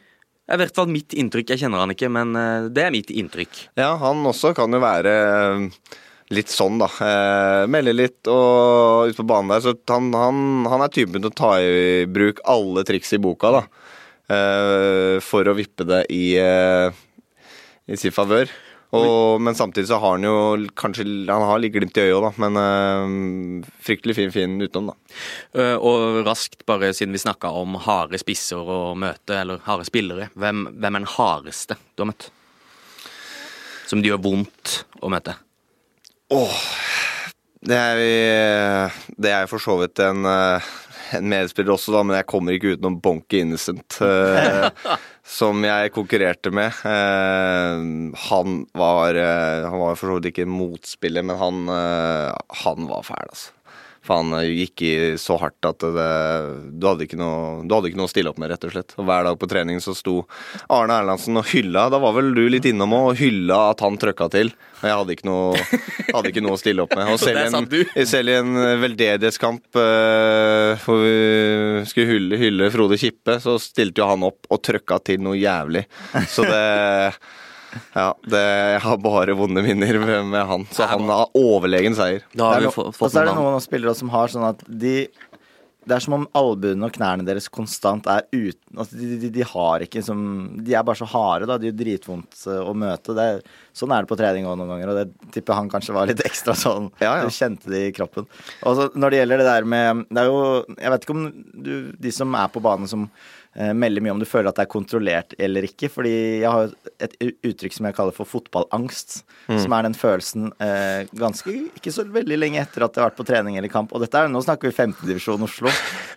I hvert fall mitt inntrykk. Jeg kjenner han ikke, men eh, det er mitt inntrykk. Ja, han også kan jo være eh, litt sånn, da. Eh, melde litt og ut på banen der. Så han, han, han er typen til å ta i bruk alle triks i boka, da. Eh, for å vippe det i, eh, i sin favør. Og, men samtidig så har han jo kanskje Han har litt glimt i øyet òg, da. Men øh, fryktelig fin fin utenom, da. Eh, Og raskt, bare siden vi snakka om harde spisser å møte, eller harde spillere, hvem, hvem er den hardeste du har møtt? Som det gjør vondt å møte? Det er, det er for så vidt en, eh, en medspiller også, da, men jeg kommer ikke utenom Bonke Innocent. eh, som jeg konkurrerte med. Eh, han var eh, Han var for så vidt ikke motspiller, men han, eh, han var fæl, altså. Han eh, gikk i så hardt at det, du, hadde ikke noe, du hadde ikke noe å stille opp med, rett og slett. Og hver dag på trening så sto Arne Erlandsen og hylla Da var vel du litt innom og hylla at han trøkka til. Og jeg hadde ikke noe, hadde ikke noe å stille opp med. Og selv, i en, selv i en veldedighetskamp uh, hvor vi skulle hylle, hylle Frode Kippe, så stilte jo han opp og trøkka til noe jævlig. Så det Ja, det, jeg har bare vonde minner med, med han. Så han har overlegen seier. Da har vi no- få- Og så er det noen av spillere som har sånn at de Det er som om albuene og knærne deres konstant er uten altså de, de, de har ikke som De er bare så harde, da. De er dritvondt eh, å møte. Det er, sånn er det på trening òg noen ganger, og det tipper han kanskje var litt ekstra sånn. Ja, ja. Du kjente det i kroppen. Og så når det gjelder det der med Det er jo Jeg vet ikke om du, de som er på banen som eh, melde mye om du føler at det er kontrollert eller ikke. Fordi jeg har et uttrykk som jeg kaller for fotballangst. Mm. Som er den følelsen eh, ganske ikke så veldig lenge etter at jeg har vært på trening eller kamp. Og dette er, nå snakker vi femtedivisjon Oslo,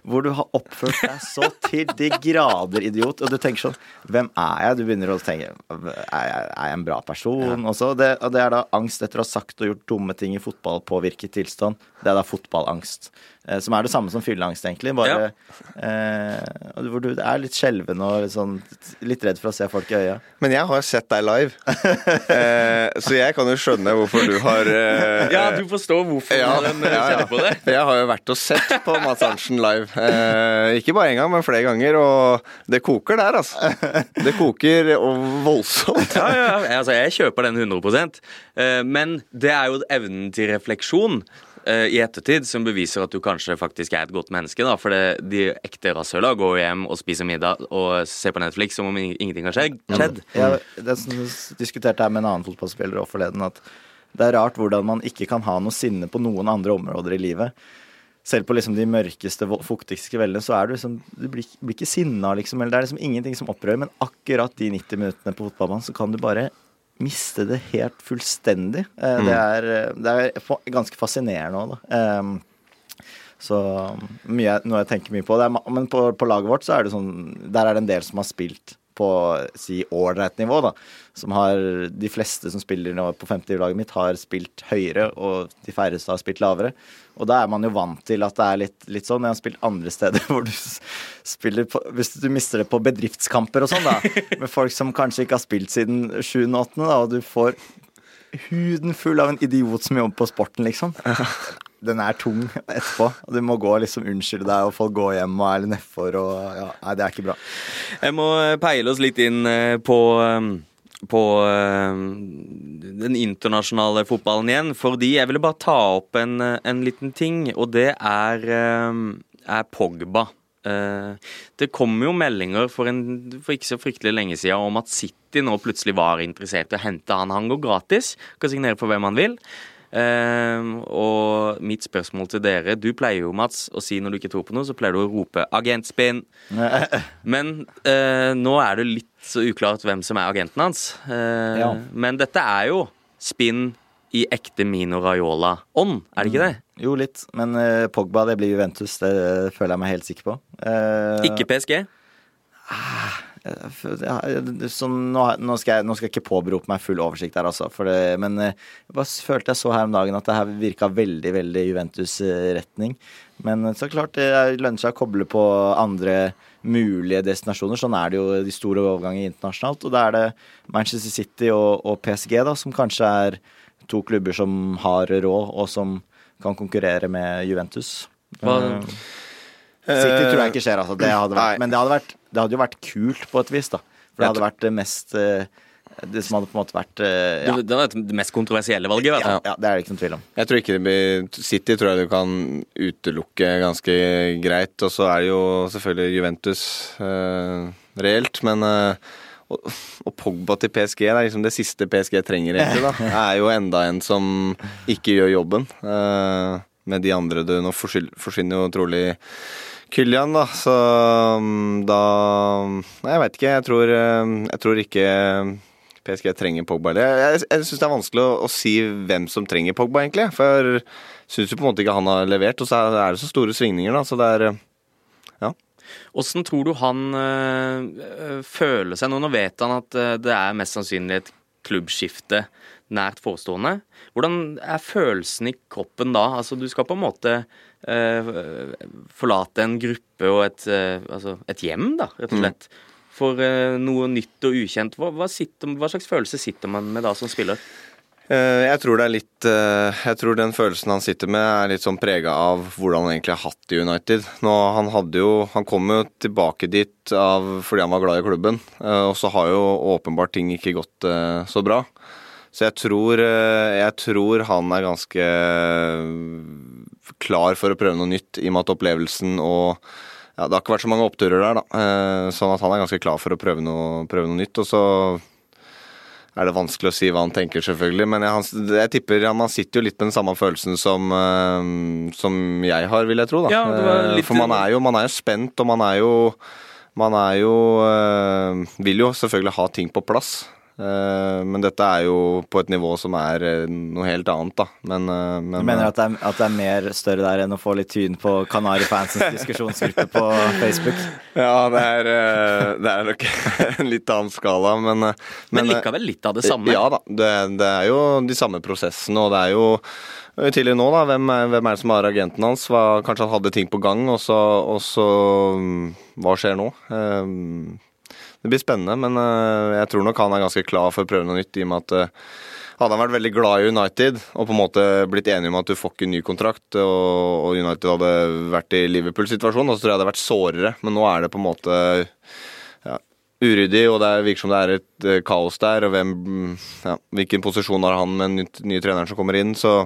hvor du har oppført deg så til de grader idiot. Og du tenker sånn Hvem er jeg? Du begynner å tenke Er jeg, er jeg en bra person? Ja. Også, det, og det er da angst etter å ha sagt og gjort dumme ting i fotballpåvirket tilstand. Det er da fotballangst. Eh, som er det samme som fylleangst, egentlig. Bare ja. eh, hvor du er litt skjelven og litt, sånn, litt redd for å se folk i øya. Men jeg har sett deg live, eh, så jeg kan jo skjønne hvorfor du har eh, Ja, du forstår hvorfor ja, den eh, ja, kjenner på det? Jeg har jo vært og sett på Mads Arntzen live. Eh, ikke bare én gang, men flere ganger. Og det koker der, altså. Det koker og voldsomt. Ja, ja, altså jeg kjøper den 100% Men det er jo evnen til refleksjon uh, i ettertid som beviser at du kanskje faktisk er et godt menneske. da, For det, de ekte rasshøla går hjem og spiser middag og ser på Netflix som om ingenting har skjedd. Mm. Ja, det som diskuterte her med en annen fotballspiller også forleden, at det er rart hvordan man ikke kan ha noe sinne på noen andre områder i livet. Selv på liksom de mørkeste, fuktigste kveldene så er du liksom Du blir, blir ikke sinna, liksom. Eller det er liksom ingenting som opprører. Men akkurat de 90 minuttene på fotballbanen så kan du bare miste det helt fullstendig. Eh, mm. Det, er, det, er, ganske fascinerende òg, da. Um, så mye, noe jeg tenker mye på. Er, men på, på, laget vårt så er det sånn Der er det en del som har spilt på si ålreit nivå, da. Som har De fleste som spiller nå på 50-laget mitt, har spilt høyere, og de færreste har spilt lavere. Og da er man jo vant til at det er litt, litt sånn. Jeg har spilt andre steder hvor du spiller på Hvis du mister det på bedriftskamper og sånn, da, med folk som kanskje ikke har spilt siden 7. og 8., da, og du får huden full av en idiot som jobber på sporten, liksom. Den er tung etterpå. Og du må gå og liksom unnskylde deg, og folk går hjem og er litt nedfor og ja, Nei, det er ikke bra. Jeg må peile oss litt inn eh, på eh, på den internasjonale fotballen igjen. Fordi jeg ville bare ta opp en, en liten ting, og det er, er Pogba. Det kom jo meldinger for, en, for, ikke så fryktelig lenge siden om at City nå plutselig var interessert i å hente han. Han går gratis, kan signere for hvem han vil. Uh, og mitt spørsmål til dere Du pleier jo, Mats, å si når du ikke tror på noe, så pleier du å rope 'agentspinn'. Men uh, nå er det litt så uklart hvem som er agenten hans. Uh, ja. Men dette er jo spinn i ekte Mino Raiola-ånd, er det ikke det? Mm. Jo, litt. Men Pogba, det blir Juventus. Det føler jeg meg helt sikker på. ikke PSG? Ah, så nå, nå, skal jeg, nå, skal jeg, ikke påberope meg full oversikt her, altså. Det, men eh, jeg bare følte jeg så her om dagen at det her virka veldig, veldig Juventus-retning. Men eh, så klart, det lønner seg å koble på andre mulige destinasjoner. Sånn er det jo de store overganger internasjonalt. Og da er det Manchester City og, og PSG, da, som kanskje er to klubber som har råd, og som kan konkurrere med Juventus. Hva? City tror jeg ikke skjer, altså. Det vært, men det hadde vært det hadde jo vært kult på et vis, da. For det hadde vært det mest eh, det som hadde på en måte vært uh, ja. Det det, det mest kontroversielle valget. Vet du. Ja, ja, det er det ikke noen tvil om. Jeg tror ikke det blir City tror jeg du kan utelukke ganske greit. Og så er det jo selvfølgelig Juventus eh, reelt, men eh, og, og, Pogba til PSG, det er liksom det siste PSG trenger, egentlig. da Det er jo enda en som ikke gjør jobben. med de andre du Nå forsvinner jo trolig Kylian, da. Så um, da Nei, jeg veit ikke. Jeg tror, um, jeg tror, ikke PSG trenger Pogba. Jeg, jeg, syns det er vanskelig å, å, si hvem som trenger Pogba, egentlig. For jeg syns jo på en måte ikke han har levert, og så er det så store svingninger, da. Så det er ja. Åssen tror du han øh, føler seg nå? Nå vet han at det er mest sannsynlig et klubbskifte nært forestående. Hvordan er følelsen i kroppen da? Altså, du skal på en måte eh, forlate en gruppe og et, eh, altså et, hjem, da, rett og mm. slett. Mm. For eh, noe nytt og ukjent. Hva, hva, sitter, hva, slags følelse sitter man med da som spiller? Eh, jeg tror det er litt eh, Jeg tror den følelsen han sitter med, er litt sånn prega av hvordan han egentlig har hatt det i United. Nå, han, jo, han kom jo tilbake dit av, fordi han var glad i klubben, og så har jo åpenbart ting ikke gått så bra. Så jeg tror, eh, jeg tror han er ganske eh, klar for å prøve noe nytt, i og med at opplevelsen og ja, Det har ikke vært så mange oppturer der, da. Eh, sånn at han er ganske klar for å prøve noe, prøve noe nytt. Og så er det vanskelig å si hva han tenker, selvfølgelig. Men jeg, jeg tipper ja, man sitter jo litt med den samme følelsen som, som jeg har, vil jeg tro. da. Ja, For man er, jo, man er jo spent, og man er jo Man er jo Vil jo selvfølgelig ha ting på plass. Eh, men dette er jo på et nivå som er eh, noe helt annet, da. Men, eh, men Du mener at det, er, at det er mer større der enn å få litt tyn på Kanari-fansens diskusjonsgruppe på Facebook? Ja, det er, det er nok en litt annen skala, men Men, men likevel litt av det samme? Ja da. Det, det, er jo de samme prosessene, og det er jo tidligere nå, da. Hvem, hvem er det som har agenten hans? Hva, kanskje han hadde ting på gang, og så, og så mm, Hva skjer nå? Det blir spennende, men eh, jeg tror nok han er ganske klar for å prøve noe nytt. i og med at eh, hadde han vært veldig glad i United og på en måte blitt enig om at du får ikke ny kontrakt, og United hadde vært i Liverpool-situasjonen, så tror jeg det hadde vært sårere. Men nå er det på en måte ja, uryddig, og det virker som det er et eh, kaos der. og hvem, ja, Hvilken posisjon har han med den nye treneren som kommer inn? så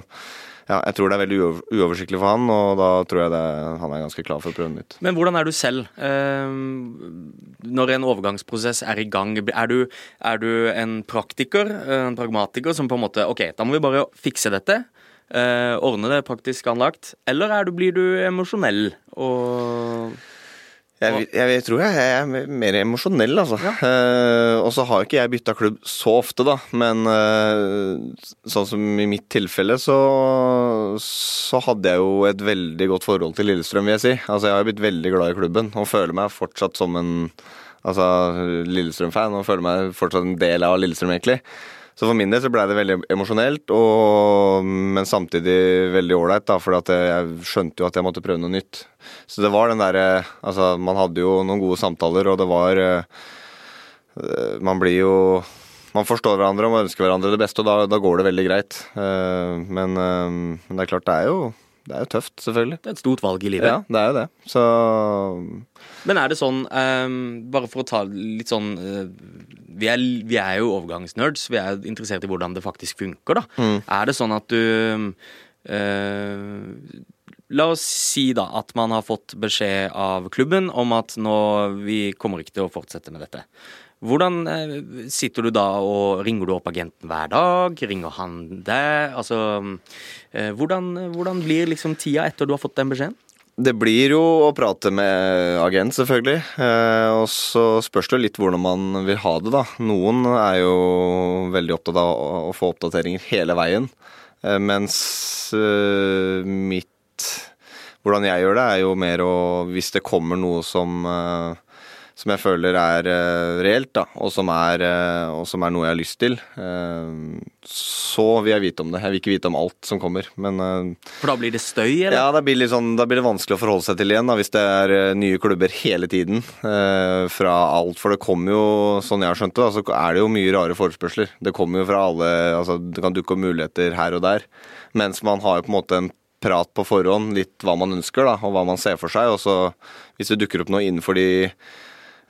ja, jeg tror det er veldig uoversiktlig for han, og da tror jeg det, han er ganske klar for å prøve nytt. Men hvordan er du selv eh, når en overgangsprosess er i gang? Er du, er du, en praktiker, en pragmatiker, som på en måte OK, da må vi bare fikse dette. Eh, ordne det praktisk anlagt. Eller du, blir du emosjonell og jeg, jeg, jeg, tror jeg er mer emosjonell, altså. Ja. Uh, og så har ikke jeg bytta klubb så ofte, da. Men uh, sånn som i mitt tilfelle, så, så hadde jeg jo et veldig godt forhold til Lillestrøm, vil jeg si. Altså, jeg har blitt veldig glad i klubben og føler meg fortsatt som en altså, Lillestrøm-fan. Og føler meg fortsatt en del av Lillestrøm, egentlig. Så for min del så blei det veldig emosjonelt, men samtidig veldig ålreit, for jeg skjønte jo at jeg måtte prøve noe nytt. Så det var den derre Altså, man hadde jo noen gode samtaler, og det var eh, Man blir jo man forstår hverandre og man ønsker hverandre det beste, og da, da går det veldig greit. Eh, men, eh, men, det er klart, det er jo det er jo tøft, selvfølgelig. Det er et stort valg i livet. Ja, det er jo det. Så Men er det sånn, um, bare for å ta litt sånn uh, vi, er, vi, er, jo overgangsnerds. Vi er interessert i hvordan det faktisk funker, da. Mm. Er det sånn at du uh, La oss si da at man har fått beskjed av klubben om at nå vi kommer ikke til å fortsette med dette. Hvordan eh, sitter du da og ringer du opp agenten hver dag? Ringer han deg? Altså, eh, hvordan, hvordan blir liksom tida etter du har fått den beskjeden? Det blir jo å prate med agent, selvfølgelig. Eh, og så spørs det litt hvordan man vil ha det, da. Noen er jo veldig opptatt av å få oppdateringer hele veien. mens mitt Hvordan jeg gjør det, er jo mer å Hvis det kommer noe som som jeg føler er uh, reelt, da, og som, er, uh, og som, er, noe jeg har lyst til, uh, så vil jeg vite om det. Jeg vil ikke vite om alt som kommer, men For da blir det støy, eller? Ja, da blir, sånn, blir det vanskelig å forholde seg til igjen, da, hvis det er nye klubber hele tiden. fra alt. For det kommer jo, sånn jeg har skjønt det, da, så er det jo mye rare forespørsler. Det kommer jo fra alle altså Det kan dukke opp muligheter her og der. Mens man har jo på en måte en prat på forhånd, litt hva man ønsker, da, og hva man ser for seg. Og så hvis det dukker opp noe innenfor de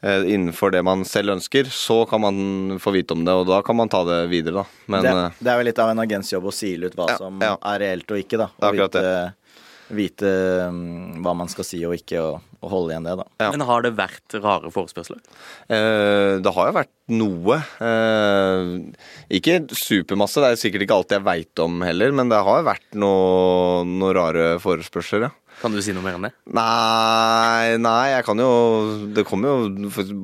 innenfor det man selv ønsker, så kan man få vite om det, og da kan man ta det videre, da. Men, det, eh, det, er jo litt av en agentsjobb å sile ut hva ja, som ja. er reelt og ikke, da. Og vite, vite um, hva man skal si og ikke, og, og holde igjen det, da. Ja. Men har det vært rare forespørsler? Eh, det har jo vært noe. Eh, ikke supermasse, det er sikkert ikke alt jeg veit om heller, men det har vært noen noe rare forespørsler, ja. Kan du si noe mer om det? Nei, nei, jeg kan jo Det kom jo,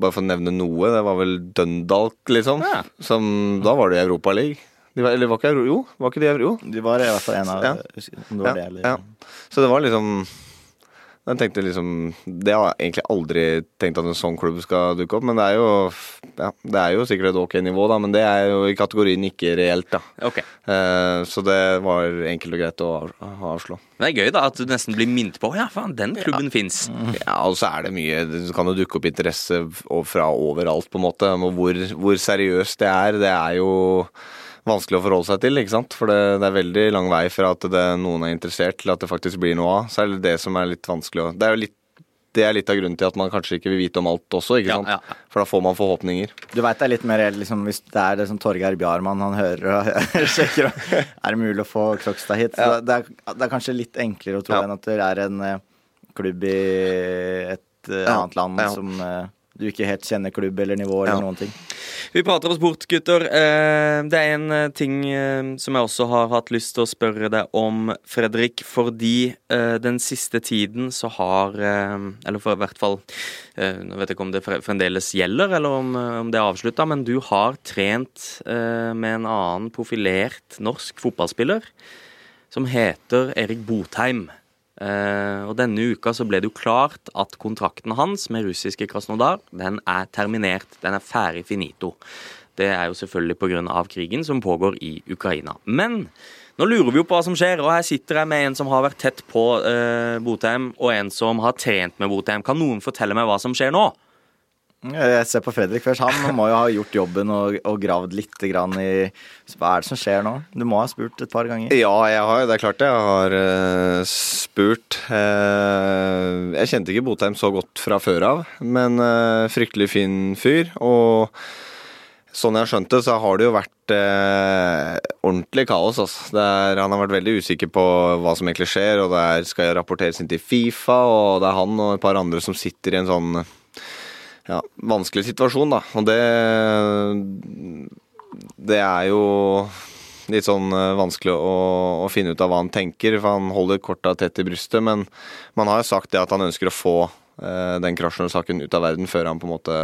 bare for å nevne noe, det var vel Dundalk, liksom. Ja. Som, da var det i Europaligaen. De var, eller var ikke, jo, var ikke de Jo. De var i hvert fall en av ja. om det var ja, det, eller ja. Så det var liksom jeg tenkte liksom Det har jeg egentlig aldri tenkt at en sånn klubb skal dukke opp, men det er jo ja, det er jo sikkert et ok nivå, da, men det er jo i kategorien ikke reelt, da. Okay. Eh, så det var enkelt og greit å avslå. Men det er gøy da at du nesten blir minnet på ja, faen, den klubben ja. fins. Ja, og så er det mye så kan jo dukke opp interesse fra overalt, på en måte. Hvor, hvor seriøst det er, det er jo vanskelig å forholde seg til. ikke sant? For det, det er veldig lang vei fra at det, noen er interessert, til at det faktisk blir noe av. Så er det det som er litt vanskelig å Det er jo litt det er litt av grunnen til at man kanskje ikke vil vite om alt også. ikke sant? Ja, ja. For da får man forhåpninger. Du veit det er litt mer liksom, hvis det er det som Torgeir Bjarmann han hører og sjekker Er det mulig å få Krokstad hit? Ja. Det, er, det, er, kanskje litt enklere å tro enn at det er en uh, klubb i et uh, annet land som uh, du ikke helt kjenner klubb eller nivå eller Ja. noen ting. Vi prater om sport, gutter. Eh, Det er en eh, ting eh, som jeg også har hatt lyst til å spørre deg om, Fredrik. Fordi den siste tiden så har Eller for i hvert fall Nå vet jeg ikke om det fre- fremdeles gjelder, eller om, det er avslutta, men du har trent med en annen profilert norsk fotballspiller som heter Erik Botheim. Eh, og denne uka så ble det jo klart at kontrakten hans med russiske Krasnodar den er terminert. Den er ferdig finito. Det er jo selvfølgelig pga. krigen som pågår i Ukraina. Men nå lurer vi jo på hva som skjer, og her sitter jeg med en som har vært tett på eh, Botheim, og en som har trent med Botheim. Kan noen fortelle meg hva som skjer nå? Jeg ser på Fredrik først. Han må jo ha gjort jobben og, og gravd litt i Hva er det som skjer nå? Du må ha spurt et par ganger. Ja, jeg har, det er klart jeg har uh, spurt. Uh, jeg kjente ikke Botheim så godt fra før av, men uh, fryktelig fin fyr. Og sånn jeg har skjønt det, så har det jo vært eh, ordentlig kaos. Altså. Det er, han har vært veldig usikker på hva som egentlig skjer, og det er, skal rapporteres inn til Fifa, og det er han og et par andre som sitter i en sånn ja, vanskelig situasjon, da. Og det Det er jo litt sånn eh, vanskelig å, å finne ut av hva han tenker, for han holder korta tett i brystet. Men man har jo sagt det at han ønsker å få eh, den Krasjnor-saken ut av verden før han på en måte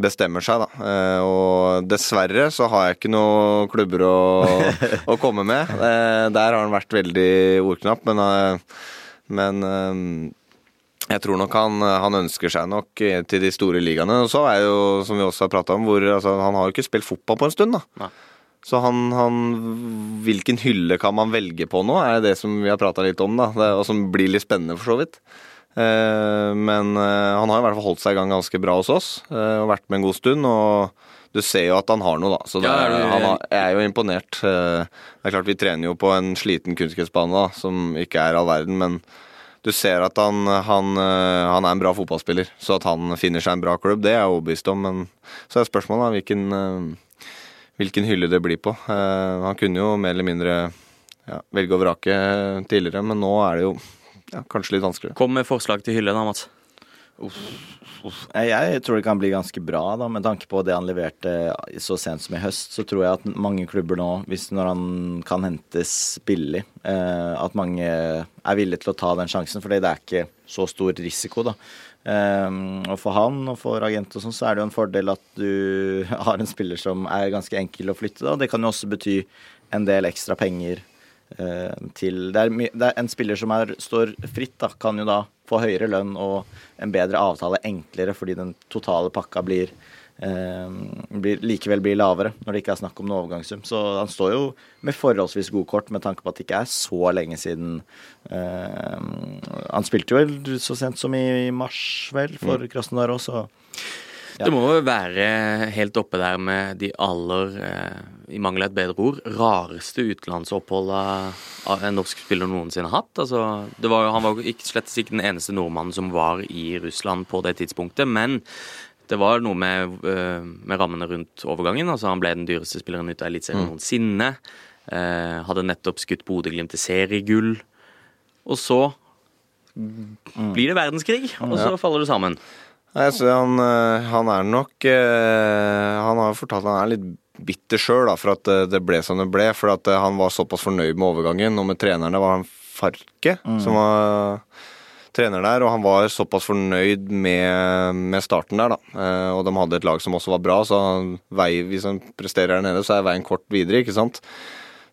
bestemmer seg, da. Eh, og dessverre så har jeg ikke noen klubber å, å komme med. Eh, der har han vært veldig ordknapp, men, eh, men eh, jeg tror nok han, han ønsker seg nok til de store ligaene. Og så er jo, som vi også har prata om, hvor altså, han har jo ikke spilt fotball på en stund, da. Nei. Så han, han Hvilken hylle kan man velge på nå, er det som vi har prata litt om, da. Det, og som blir litt spennende, for så vidt. Eh, men eh, han har i hvert fall holdt seg i gang ganske bra hos oss, eh, og vært med en god stund. Og du ser jo at han har noe, da. Så det, Ja, det, han har, jeg er jo imponert. Eh, det er klart Vi trener jo på en sliten kunstgressbane, som ikke er all verden, men du ser at han, han, eh, han er en bra fotballspiller. Så at han finner seg en bra klubb, det er jeg overbevist om. Men så er spørsmålet da, hvilken, eh, hvilken hylle det blir på. Eh, Han kunne jo mer eller mindre ja, velge og vrake tidligere, men nå er det jo ja, kanskje litt vanskeligere. Kom med forslag til hylle, da, Mats. Jeg, jeg tror det kan bli ganske bra, da, med tanke på det han leverte så sent som i høst. Så tror jeg at mange klubber nå, hvis når han kan hentes billig, eh, at mange er villige til å ta den sjansen, fordi det er ikke så stor risiko, da. Eh, og for han og for agent og sånn, så er det jo en fordel at du har en spiller som er ganske enkel å flytte, da. Det kan jo også bety en del ekstra penger eh, til det er, det er En spiller som er, står fritt, da, kan jo da få høyere lønn og en bedre avtale enklere, fordi den totale pakka blir, eh, blir likevel blir lavere når det ikke er snakk om noe overgangssum. Så han står jo med forholdsvis gode kort med tanke på at det ikke er så lenge siden eh, Han spilte jo så sent som i mars, vel, for Krasnodar òg, så. Det må jo være helt oppe der med de aller, eh, i mangel av et bedre ord, rareste utenlandsoppholda en norsk spiller noensinne har hatt. Altså, det var, han var jo ikke, slett ikke den eneste nordmannen som var i Russland på det tidspunktet, men det var noe med, eh, med rammene rundt overgangen. Altså, han ble den dyreste spilleren ut av Eliteserien noensinne. Eh, hadde nettopp skutt Bodø-Glimt til seriegull. Og så blir det verdenskrig, og så faller det sammen. Nei, så han, eh, han er nok eh, Han har fortalt han er litt bitter sjøl for at eh, det ble som det ble. For at han var såpass fornøyd med overgangen, og med trenerne var han Farke som var trener der, og han var såpass fornøyd med, med starten der, da. Og de hadde et lag som også var bra, så vei, hvis han presterer der nede, så er veien kort videre, ikke sant.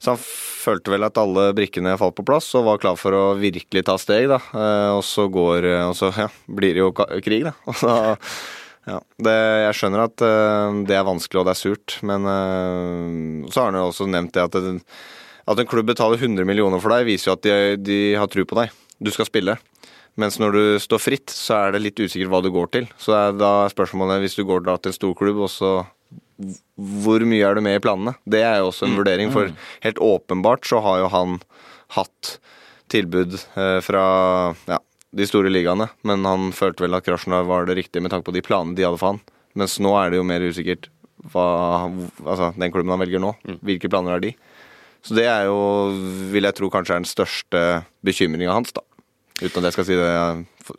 Så han følte vel at alle brikkene falt på plass og var klar for å virkelig ta steg, da. Eh, og så går Og så ja, blir det jo krig, da. Og da ja, det, jeg skjønner at eh, det er vanskelig og det er surt, men eh, så har han jo også nevnt det at, det, at en klubb betaler 100 millioner for deg, viser jo at de, de har tro på deg. Du skal spille. Mens når du står fritt, så er det litt usikkert hva du går til. Så er da er spørsmålet, hvis du går til en storklubb, og så hvor mye er du med i planene? Det er jo også en vurdering, for helt åpenbart så har jo han hatt tilbud eh, fra ja, de store ligaene, men han følte vel at Krasjnov var det riktige med tanke på de planene de hadde for han. Mens nå er det jo mer usikkert hva Altså, den klubben han velger nå, hvilke planer har de? Så det er jo, vil jeg tro, kanskje er den største bekymringa hans, da. Uten at jeg skal si det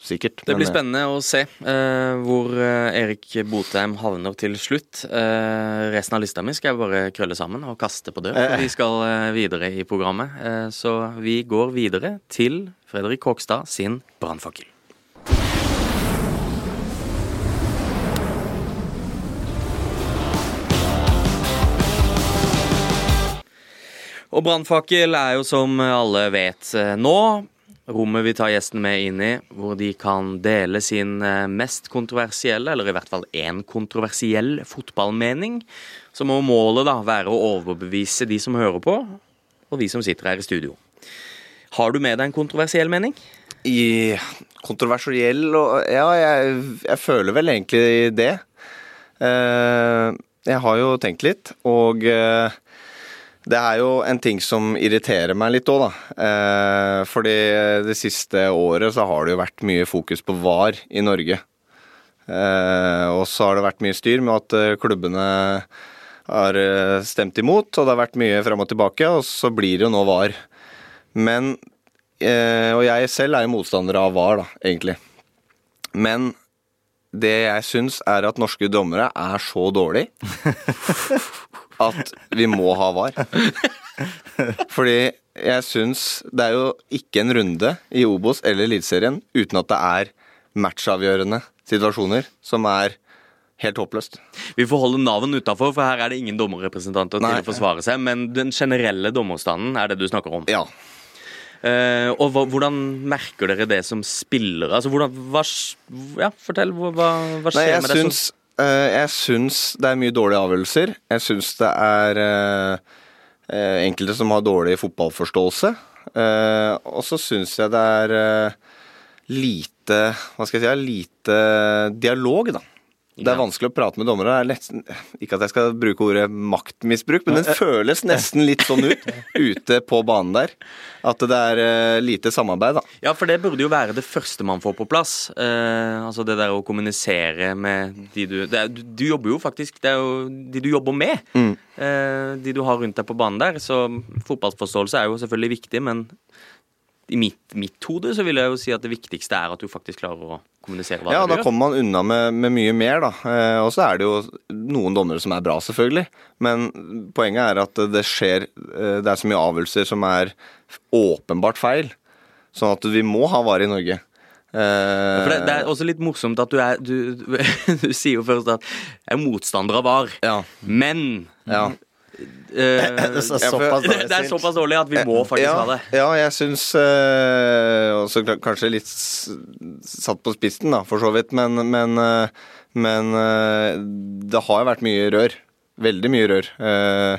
sikkert. Det blir Men, eh, spennende å se uh, hvor eh, Erik Botheim havner til slutt. Uh, resten av lista mi skal jeg bare krølle sammen og kaste på dør. Vi skal videre i programmet. Uh, så vi går videre til Fredrik Kåkstad sin brannfakkel. Og brannfakkel er jo som alle vet nå rommet vi tar gjesten med inn i, hvor de kan dele sin eh, mest kontroversielle, eller i hvert fall én kontroversiell fotballmening. Så må målet da være å overbevise de som hører på, og vi som sitter her i studio. Har du med deg en kontroversiell mening? I kontroversiell og Ja, jeg, jeg føler vel egentlig det. Eh, jeg har jo tenkt litt, og eh, det er jo en ting som irriterer meg litt òg, da. Eh, fordi det siste året så har det jo vært mye fokus på VAR i Norge. Eh, og så har det vært mye styr med at eh, klubbene har stemt imot, og det har vært mye frem og tilbake, og så blir det jo nå VAR. Men Og jeg selv er jo motstander av VAR, da, egentlig. Men det jeg syns, er at norske dommere er så dårlige at vi må ha VAR. Fordi jeg syns det er jo ikke en runde i Obos eller Eliteserien uten at det er matchavgjørende situasjoner som er helt håpløst. Vi får holde navn utafor, for her er det ingen dommerrepresentanter til Nei. å forsvare seg. Men den generelle dommerstanden er det du snakker om. Ja. Uh, og hva, hvordan merker dere det som spillere? Altså, hvordan, hva, ja, fortell. Hva, hva skjer Nei, med det som syns, eh, jeg syns det er mye dårlige avgjørelser. Jeg syns det er eh, eh, enkelte som har dårlig fotballforståelse. Eh, og så syns jeg det er eh, lite Hva skal jeg si Lite dialog, da. Det er vanskelig å prate med dommere. Er ikke at jeg skal bruke ordet maktmisbruk, men den føles nesten litt sånn ut ute på banen der. At det er eh, lite samarbeid, da. Ja, for det burde jo være det første man får på plass. Eh, altså det der å kommunisere med de du det er, du, du jobber jo faktisk Det er jo de du jobber med. Mm. Eh, de du har rundt deg på banen der. Så fotballforståelse er jo selvfølgelig viktig, men i mitt, mitt hode så vil jeg jo si at det viktigste er at du faktisk klarer å kommunisere hva Ja, du da kommer man unna med, med mye mer, da. Eh, og så er det jo noen dommere som er bra, selvfølgelig. Men poenget er at det skjer eh, Det er så mye avgjørelser som er åpenbart feil. Sånn at vi må ha VAR i Norge. Eh, For det, det er også litt morsomt at du er Du, du, du sier jo først at jeg er motstander av VAR, ja, men ja. Eh, Det er for- såpass det, det er såpass dårlig at vi må faktisk ja, ha det. Ja, jeg syns eh, også kanskje litt satt på spissen, da, for så vidt. Men, men, eh, men eh, det har vært mye rør. Veldig mye rør. Eh,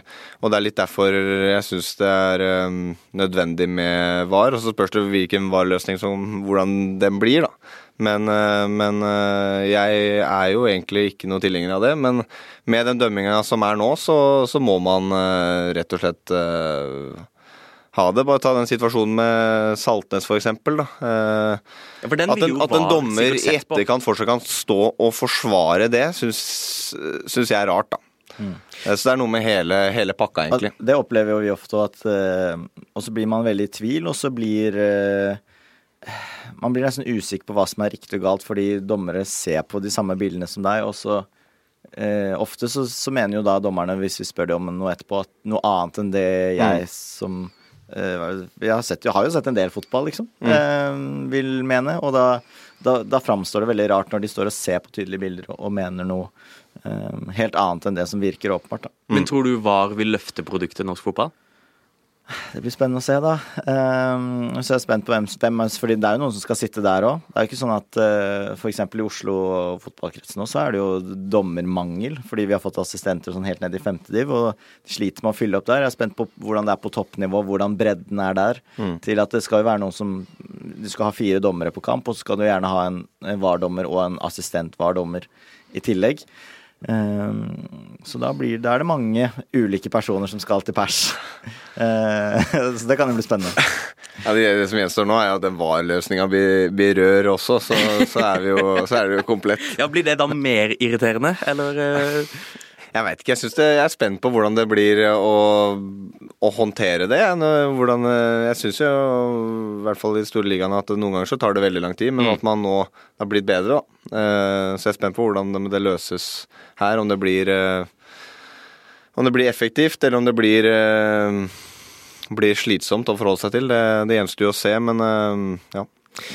og det er litt derfor jeg syns det er eh, nødvendig med VAR. Og så spørs det hvilken VAR-løsning som hvordan den blir, da. Men, eh, men eh, jeg er jo egentlig ikke noe tilhenger av det. Men med den dømminga som er nå, så, så må man eh, rett og slett ha det. Bare ta den situasjonen med Saltnes, eksempel. Eh, Ja, at, en, at en dommer i etterkant fortsatt kan stå og forsvare det, syns, syns jeg er rart, da. Mm. Så det er noe med hele, hele pakka, egentlig. Det opplever jo vi ofte, at, og så blir man veldig i tvil, og så blir eh, Man blir nesten usikker på hva som er riktig og galt, fordi dommere ser på de samme bildene som deg, og så eh, Ofte så, så mener jo da dommerne, hvis vi spør dem om noe etterpå, at noe annet enn det jeg som eh, jeg, har sett, jeg har jo sett en del fotball, liksom, eh, vil mene. Og da, da, da framstår det veldig rart når de står og ser på tydelige bilder og, og mener noe eh, helt annet enn det som virker åpenbart. da. Men tror du VAR vil løfte produktet norsk fotball? Det blir spennende å se, da. Um, så er jeg spent på hvem, hvem fordi det er jo noen som skal sitte der òg. Det er jo ikke sånn at uh, f.eks. i Oslo og fotballkretsen nå, så er det jo dommermangel. Fordi vi har fått assistenter sånn helt ned i femte div, og de sliter med å fylle opp der. Jeg er spent på hvordan det er på toppnivå, hvordan bredden er der. Til at det skal jo være noen som Du skal ha fire dommere på kamp, og så skal du gjerne ha en, en VAR-dommer og en assistent-VAR-dommer i tillegg. Um, så da, blir, da er det mange ulike personer som skal til pers. Eh, så det kan jo bli spennende. Ja, det, det som gjenstår nå, er at den VAR-løsninga blir, blir rør også, så, så, er vi jo, så er det jo komplett. Ja, Blir det da mer irriterende, eller? Eh? Jeg veit ikke. Jeg, synes det, jeg er spent på hvordan det blir å, å håndtere det. Hvordan, jeg syns jo, i hvert fall i de store ligaene, at noen ganger så tar det veldig lang tid, men mm. at man nå har blitt bedre. Da. Eh, så jeg er spent på hvordan det, det løses her. Om det blir eh, om det blir effektivt, eller om det blir, blir slitsomt å forholde seg til. Det, det gjenstår jo å se, men ja.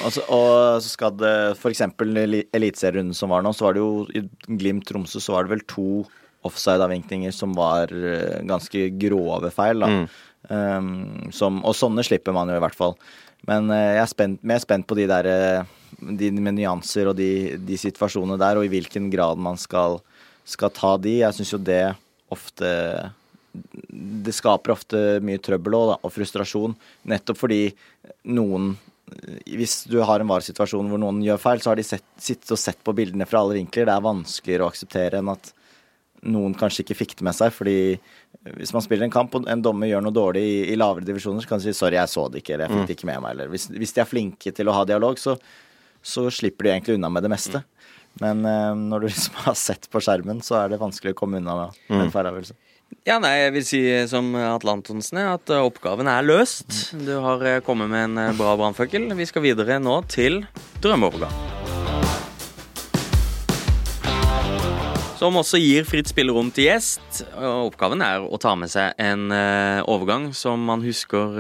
Altså, og så skal det f.eks. eliteserierunden som var nå, så var det jo i Glimt Tromsø så var det vel to offside-avvinkninger som var eh, ganske grove feil. da. Mm. Um, som, og sånne slipper man jo i hvert fall. Men uh, jeg er spent, mer spent på de der uh, de med nyanser og de, de, situasjonene der, og i hvilken grad man skal, skal ta de. Jeg syns jo det ofte Det skaper ofte mye trøbbel og, og frustrasjon, nettopp fordi noen hvis du har en varesituasjon hvor noen gjør feil, så har de sett, sittet og sett på bildene fra alle vinkler. Det er vanskeligere å akseptere enn at noen kanskje ikke fikk det med seg. fordi hvis man spiller en kamp og en dommer gjør noe dårlig i, i lavere divisjoner, så kan de si 'sorry, jeg så det ikke', eller 'jeg fikk det ikke med meg', eller hvis, hvis de er flinke til å ha dialog, så, så slipper de egentlig unna med det meste. Men eh, når du liksom har sett på skjermen, så er det vanskelig å komme unna med en mm. feilavgjørelse. Ja, nei, jeg vil si som Atle Antonsen at eh, oppgaven er løst. Du har eh, kommet med en eh, bra brannføkkel. Vi skal videre nå til drømmeovergang. Som også gir fritt spillerom til gjest. Oppgaven er å ta med seg en overgang som man husker,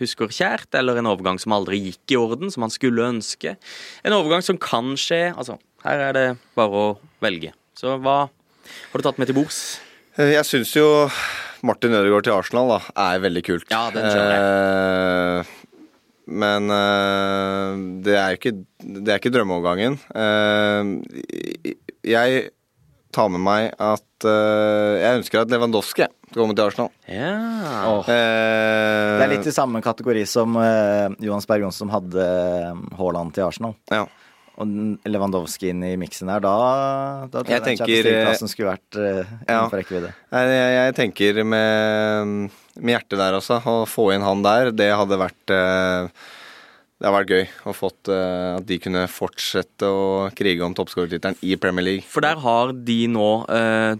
husker kjært, eller en overgang som aldri gikk i orden, som man skulle ønske. En overgang som kan skje. Altså, her er det bare å velge. Så hva har du tatt med til bords? Eh, jeg syns jo Martin Ødegaard til Arsenal da, er veldig kult. Ja, den skjønner jeg. Eh, men det er jo ikke, det er ikke drømmeovergangen. Jeg tar med meg at uh, jeg ønsker at Lewandowski skal komme til Arsenal. Ja. Oh. det er litt i samme kategori som Johan Berg Johnsen som hadde Haaland til Arsenal. Ja og Lewandowski inn i miksen her, da, da tror jeg, jeg tenker, Champions skulle vært uh, innenfor rekkevidde. Jeg, jeg, jeg, tenker med, med, hjertet der også. Å få inn han der, det hadde vært uh, det har vært gøy å fått uh, at de kunne fortsette å krige om toppskårertittelen i Premier League. For der har de nå uh,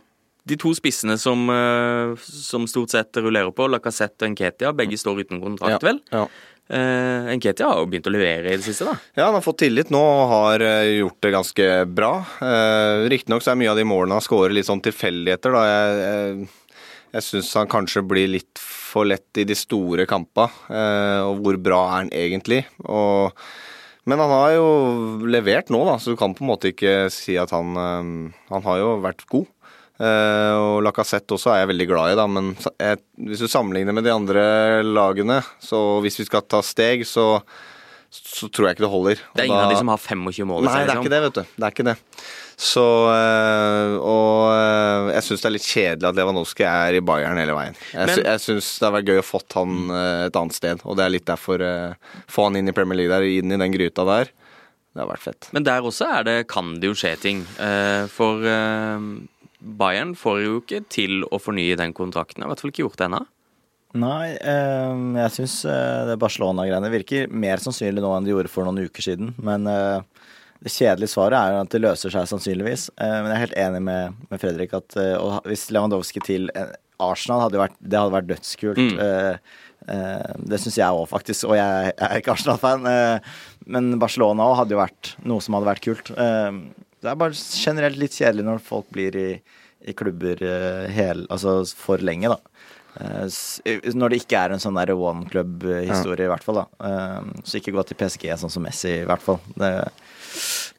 de to spissene som, uh, som, stort sett rullerer på, Lacassette og Nketia, begge står uten kontrakt, ja, vel? Ja. Uh, Nketia har jo begynt å levere i det siste, da. Ja, han har fått tillit nå og har gjort det ganske bra. Uh, Riktignok så er mye av de målene han skårer litt sånn tilfeldigheter, da. Jeg, jeg, jeg syns han kanskje blir litt for lett i de store kampa. Uh, og hvor bra er han egentlig? Og, men han har jo levert nå, da, så du kan på en måte ikke si at han Han har jo vært god. Uh, og Lacassette også er jeg veldig glad i, da, men jeg, hvis du sammenligner med de andre lagene, så hvis vi skal ta steg, så, så tror jeg ikke det holder. Det er ingen da, av de som har 25 mål? Nei, det er ikke det, vet du. Det er ikke det. Så uh, Og uh, jeg syns det er litt kjedelig at Lewandowski er i Bayern hele veien. Jeg, men, jeg syns det har vært gøy å fått han et annet sted, og det er litt derfor Få han inn i Premier League der, inn i den gryta der. Det har vært fett. Men der også er det, kan det jo skje ting. for Bayern får jo ikke til å fornye den kontrakten. Har i hvert fall ikke gjort det ennå. Nei, eh, jeg syns eh, det Barcelona-greiene virker mer sannsynlig nå enn det gjorde for noen uker siden. Men eh, det kjedelige svaret er jo at det løser seg sannsynligvis. Eh, men jeg er helt enig med, med Fredrik at eh, hvis Lewandowski til eh, Arsenal hadde vært, det hadde vært dødskult. Mm. det syns jeg òg, faktisk. Og jeg, jeg er ikke Arsenal-fan. men Barcelona òg hadde jo vært noe som hadde vært kult. Det er bare generelt litt kjedelig når folk blir i, i klubber hel, altså for lenge, da. Uh, når det ikke er en sånn one club-historie, ja. i hvert fall. da. Uh, så ikke gå til PSG sånn som Messi, i hvert fall. Det,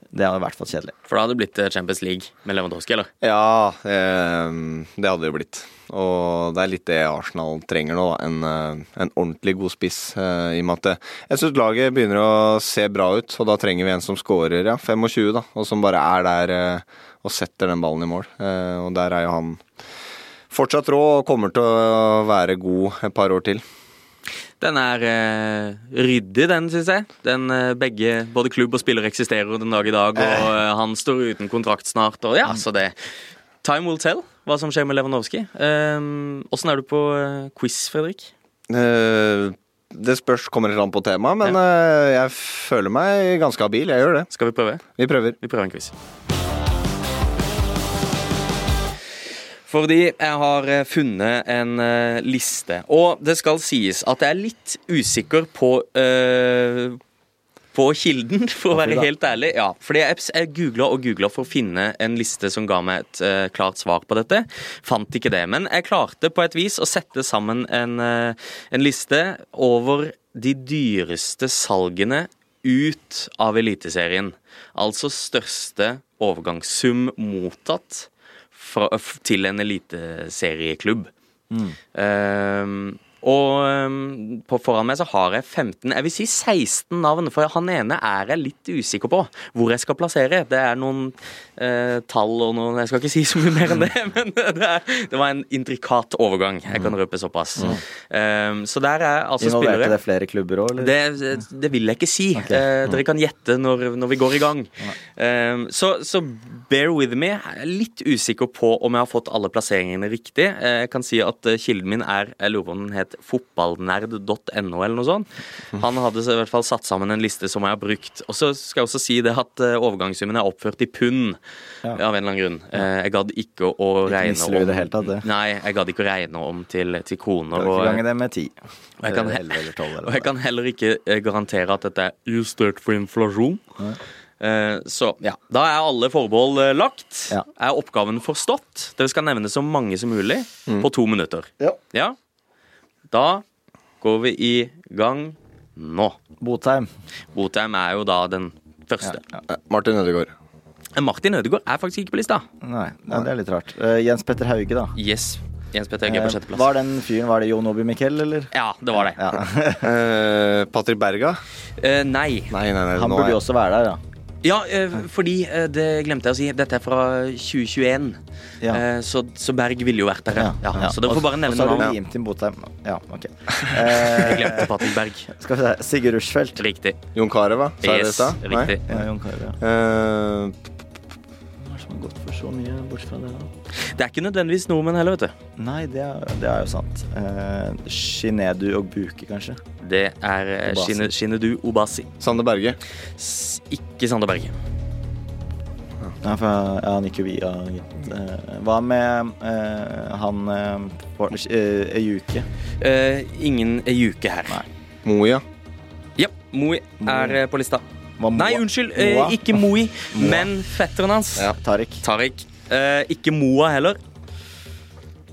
det er i hvert fall kjedelig. For da hadde det blitt Champions League med Lewandowski, eller? Ja, det hadde det blitt. Og det er litt det Arsenal trenger nå, en, eh, en ordentlig god spiss. I og med at Jeg syns laget begynner å se bra ut, og da trenger vi en som skårer ja, 25, da, og som bare er der og setter den ballen i mål. Og der er jo han fortsatt rå og kommer til å være god et par år til. Den er eh, ryddig, den, syns jeg. Den, eh, begge, både klubb og spiller eksisterer den dag i dag, og eh, han står uten kontrakt snart. Og ja, så det Time will tell hva som skjer med Lewandowski. Åssen er du på uh, quiz, Fredrik? Uh, det spørs, kommer litt an på temaet, men ja. jeg føler meg ganske habil. Jeg gjør det. Skal vi prøve? Vi prøver. Vi prøver en quiz. Fordi jeg har eh, funnet en eh, liste. Og det skal sies at jeg er litt usikker på uh, på kilden, for å være helt ærlig. Ja, fordi jeg, jeg googla og googla for å finne en liste som ga meg et uh, klart svar på dette. Fant ikke det. Men jeg klarte på et vis å sette sammen en, uh, en liste over de dyreste salgene ut av Eliteserien. Altså største overgangssum mottatt fra, til en eliteserieklubb. Ehm, og ehm, på foran meg så har jeg 15, jeg vil si 16 navn, for han ene er jeg litt usikker på hvor jeg skal plassere. Det er noen eh, tall og noen Jeg skal ikke si så mye mer enn det, men det, er, det var en intrikat overgang. Jeg kan røpe såpass. Ehm, så der er altså Involverte spillere det flere klubber òg, eller? det, det vil jeg ikke si. Eh, dere kan gjette når, når vi går i gang. Um, så, så bear with me. Jeg er litt usikker på om jeg har fått alle plasseringene riktig. Eh, jeg kan si at eh, kilden min er Jeg lurer på om den het fotballnerd.no eller noe sånt. Han hadde i hvert fall satt sammen en liste som jeg har brukt. Og så skal jeg også si det at eh, overgangssummen er oppført i pund. Ja. Av en eller annen grunn. Eh, jeg gadd ikke å regne i det helt, tatt, det. Nei, jeg gadd ikke å regne om til, til kroner. Kan og- ikke gange det med ti. og jeg kan, Eller elleve eller tolv, eller og jeg kan heller ikke eh, garantere at dette er justert for inflasjon. Så ja, da er alle forbehold eh, lagt. Ja. Er oppgaven forstått? Dere skal nevne så mange som mulig på to minutter. Ja. Ja? Da går vi i gang nå. Botheim. Botheim er jo da den første. Eh, Martin Ødegaard. Eh, Martin Ødegaard er faktisk ikke på lista. Nei, nei, det er litt rart. Uh, Jens Petter Hauge, da. Yes. Jens Petter Hauge er på Eh, sjetteplass. var den fyren Var det Jon Obi Mikkel, eller? Ja, det var det. Ja. uh, Patrick Berga. Uh, nei. Nei, nei, nei. Han burde jo også være der, da. Ja, eh, fordi eh, det glemte jeg å si. Dette er fra 2021. Ja. Eh, så, så Berg ville jo vært der, ja. ja. Så dere får bare Og nevne så har du limt inn Botheim. Ja, ok. Jeg Eh, glemte Patrick Berg. skal vi se. Sigurd Rushfeldt. Riktig. Jon Carew, hva? Sa jeg det i Yes, stad? Nei? Ja, Jon Carew. Ja. Eh, Hva er det som har gått for så mye bort fra det, da? Det er ikke nødvendigvis nordmenn heller, vet du. Nei, det er, det er jo sant. Shinedu og Buki, kanskje. Det er Shinedu Obasi. Shine- Shinedu Obasi. Sander Berge. S ikke Sander Berge. Ja, for ja, han gikk jo via gitt. Eh, hva med eh, han uh, Ejuke? Eh, ingen Ejuke her. Nei. Moia. Ja, Moi er eh, på lista. Hva Nei, unnskyld. Eh, Moa? ikke Moi, Moa. men fetteren hans. Ja. Tariq. Tariq. Eh, ikke Moa heller.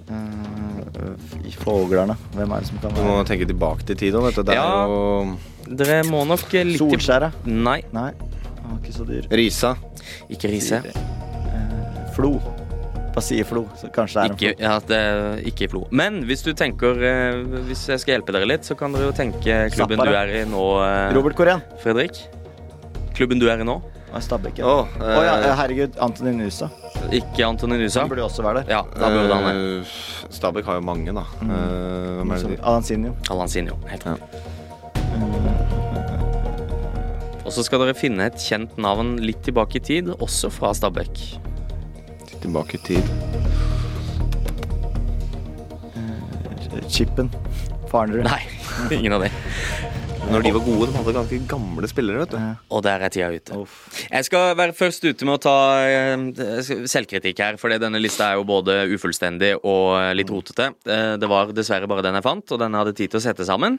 Uh, Foglerne. Hvem er det som kan Du må være tenke tilbake til tid òg, vet du. Det er Ja. jo Dere må nok eh, litt til- Solskjæret? Nei, Nei, han var ikke så dyr. Risa. ikke Riise. Eh, Flo. Hva sier Flo? Så kanskje det er en Ikke, ja, det er ikke i Flo. Men hvis du tenker eh, Hvis jeg skal hjelpe dere litt, så kan dere jo tenke klubben Zappara. du er i nå, eh, Robert Koren. Fredrik. Klubben du er i nå. Og Stabæk. Å, oh, ja, eh, ja, herregud. Antonin Nusa. Ikke Antonin Nusa. Han burde jo også være der. Ja, da burde han være. eh, Stabæk har jo mange, da. Mm. Uh, hvem er det? de- Alansinho. Helt riktig. Og så skal dere finne et kjent navn litt tilbake i tid, også fra Stabæk. Tilbake i tid. Chippen. Farnerud. Nei, ingen av de. Når de var gode, de hadde ganske gamle spillere, vet du. Ja. Og der er tida ute. Uff. Jeg skal være først ute med å ta eh, selvkritikk her, fordi denne lista er jo både ufullstendig og litt rotete. Eh, Det var dessverre bare den jeg fant, og den jeg hadde tid til å sette sammen.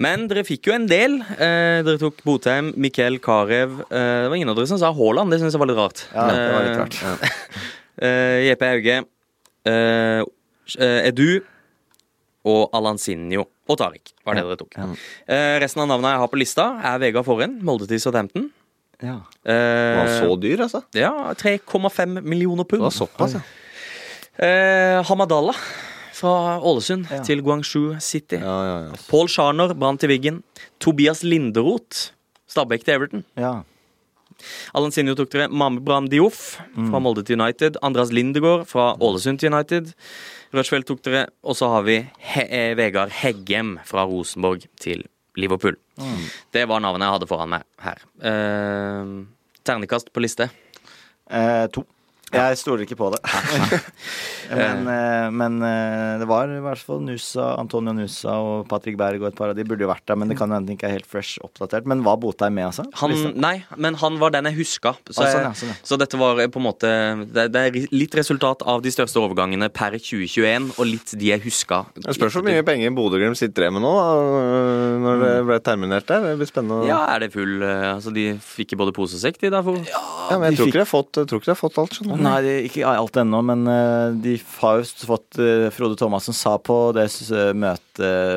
Men dere fikk jo en del. Eh, Dere tok Botheim, Mikkel Karev eh, Det var ingen av dere som sa Haaland, det syns jeg var litt rart. Ja, det var litt rart. eh, JP Hauge, eh, eh, Edu og Alansinho og Tariq var det dere tok. Eh, resten av navnene jeg har på lista, er Vegard Forhen, Molde til Southampton. Ja. Eh, Var så dyr, altså? ja, 3,5 millioner Det var pund. såpass, ja. Eh, Hamadallah fra Ålesund Ja. til Guangzhou City. Ja, ja, ja. Paul Scharner, Brann til Wiggen. Tobias Linderoth, Stabæk til Everton. ja. Alan Sinjo tok dere Mambram Dioff fra Molde til United. Andreas Lindegård fra Ålesund til United. Rushfeldt tok dere. Og så har vi He eh, Vegard Heggem fra Rosenborg til Liverpool. Det var navnet jeg hadde foran meg her. Eh, ternekast på liste. Eh, to. Jeg stoler ikke på det. men, eh, men eh, det var i hvert fall Nusa, Antonio Nusa og Patrick Berg og et par av de burde jo vært der, men det kan hende ikke er helt fresh oppdatert. Men var Botheim med, altså? Han, nei, men han var den jeg huska. Så, Ah, sånn, ja, sånn, ja. så dette var på en måte det, det er litt resultat av de største overgangene per 2021, og litt de jeg huska. Det spørs hvor mye penger Bodø-Glimt sitter igjen med nå, da, når det ble terminert der. Det blir spennende. Ja, er det full eh, Altså, de fikk i både pose og sekk, de der. For. Ja, men jeg de tror fikk- ikke de har fått, jeg tror ikke de har fått alt. skjønner du. Nei, de, ikke alt ennå, men eh, de har jo fått eh, Frode Thomassen sa på det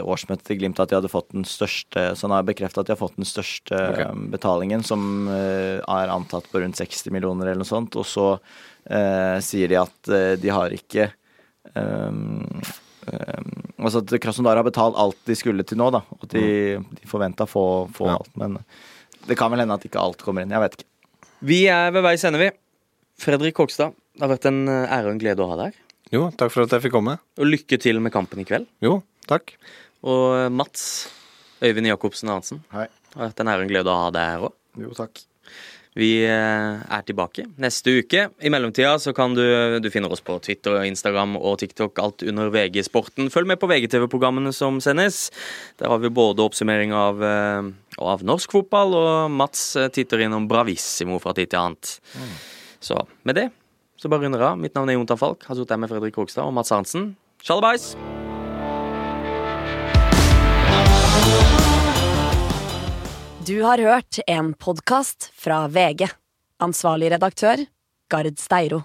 årsmøtet til Glimt at de hadde fått den største Så han har bekrefta at de har fått den største Ok. eh, betalingen, som er antatt på rundt 60 millioner eller noe sånt. Og så eh, sier de at de har ikke um, um, Altså at Krasnodar har betalt alt de skulle til nå, da. Og de, de forventa å få, få Ja. alt. Men det kan vel hende at ikke alt kommer inn. Jeg vet ikke. Vi er ved veis ende, vi. Fredrik Kokstad, det har vært en eh, ære og en glede å ha deg her. Jo, takk for at jeg fikk komme. Og lykke til med kampen i kveld. Jo, takk. Og eh, Mats Øyvind Jacobsen Hansen, Hei. det har vært en ære og en glede å ha deg her òg. Jo, takk. Vi eh, er tilbake neste uke. I mellomtida så kan du Du finner oss på Twitter, Instagram og TikTok, alt under VG Sporten. Følg med på VGTV-programmene som sendes. Der har vi både oppsummering av, av norsk fotball, og Mats titter innom Bravissimo fra tid til annet. Så med det så bare runder av. Mitt navn er Jontan Falk. Har sittet her med Fredrik Krogstad og Mats Arntzen. Tjallabais! Du har hørt en podkast fra VG. Ansvarlig redaktør, Gard Steiro.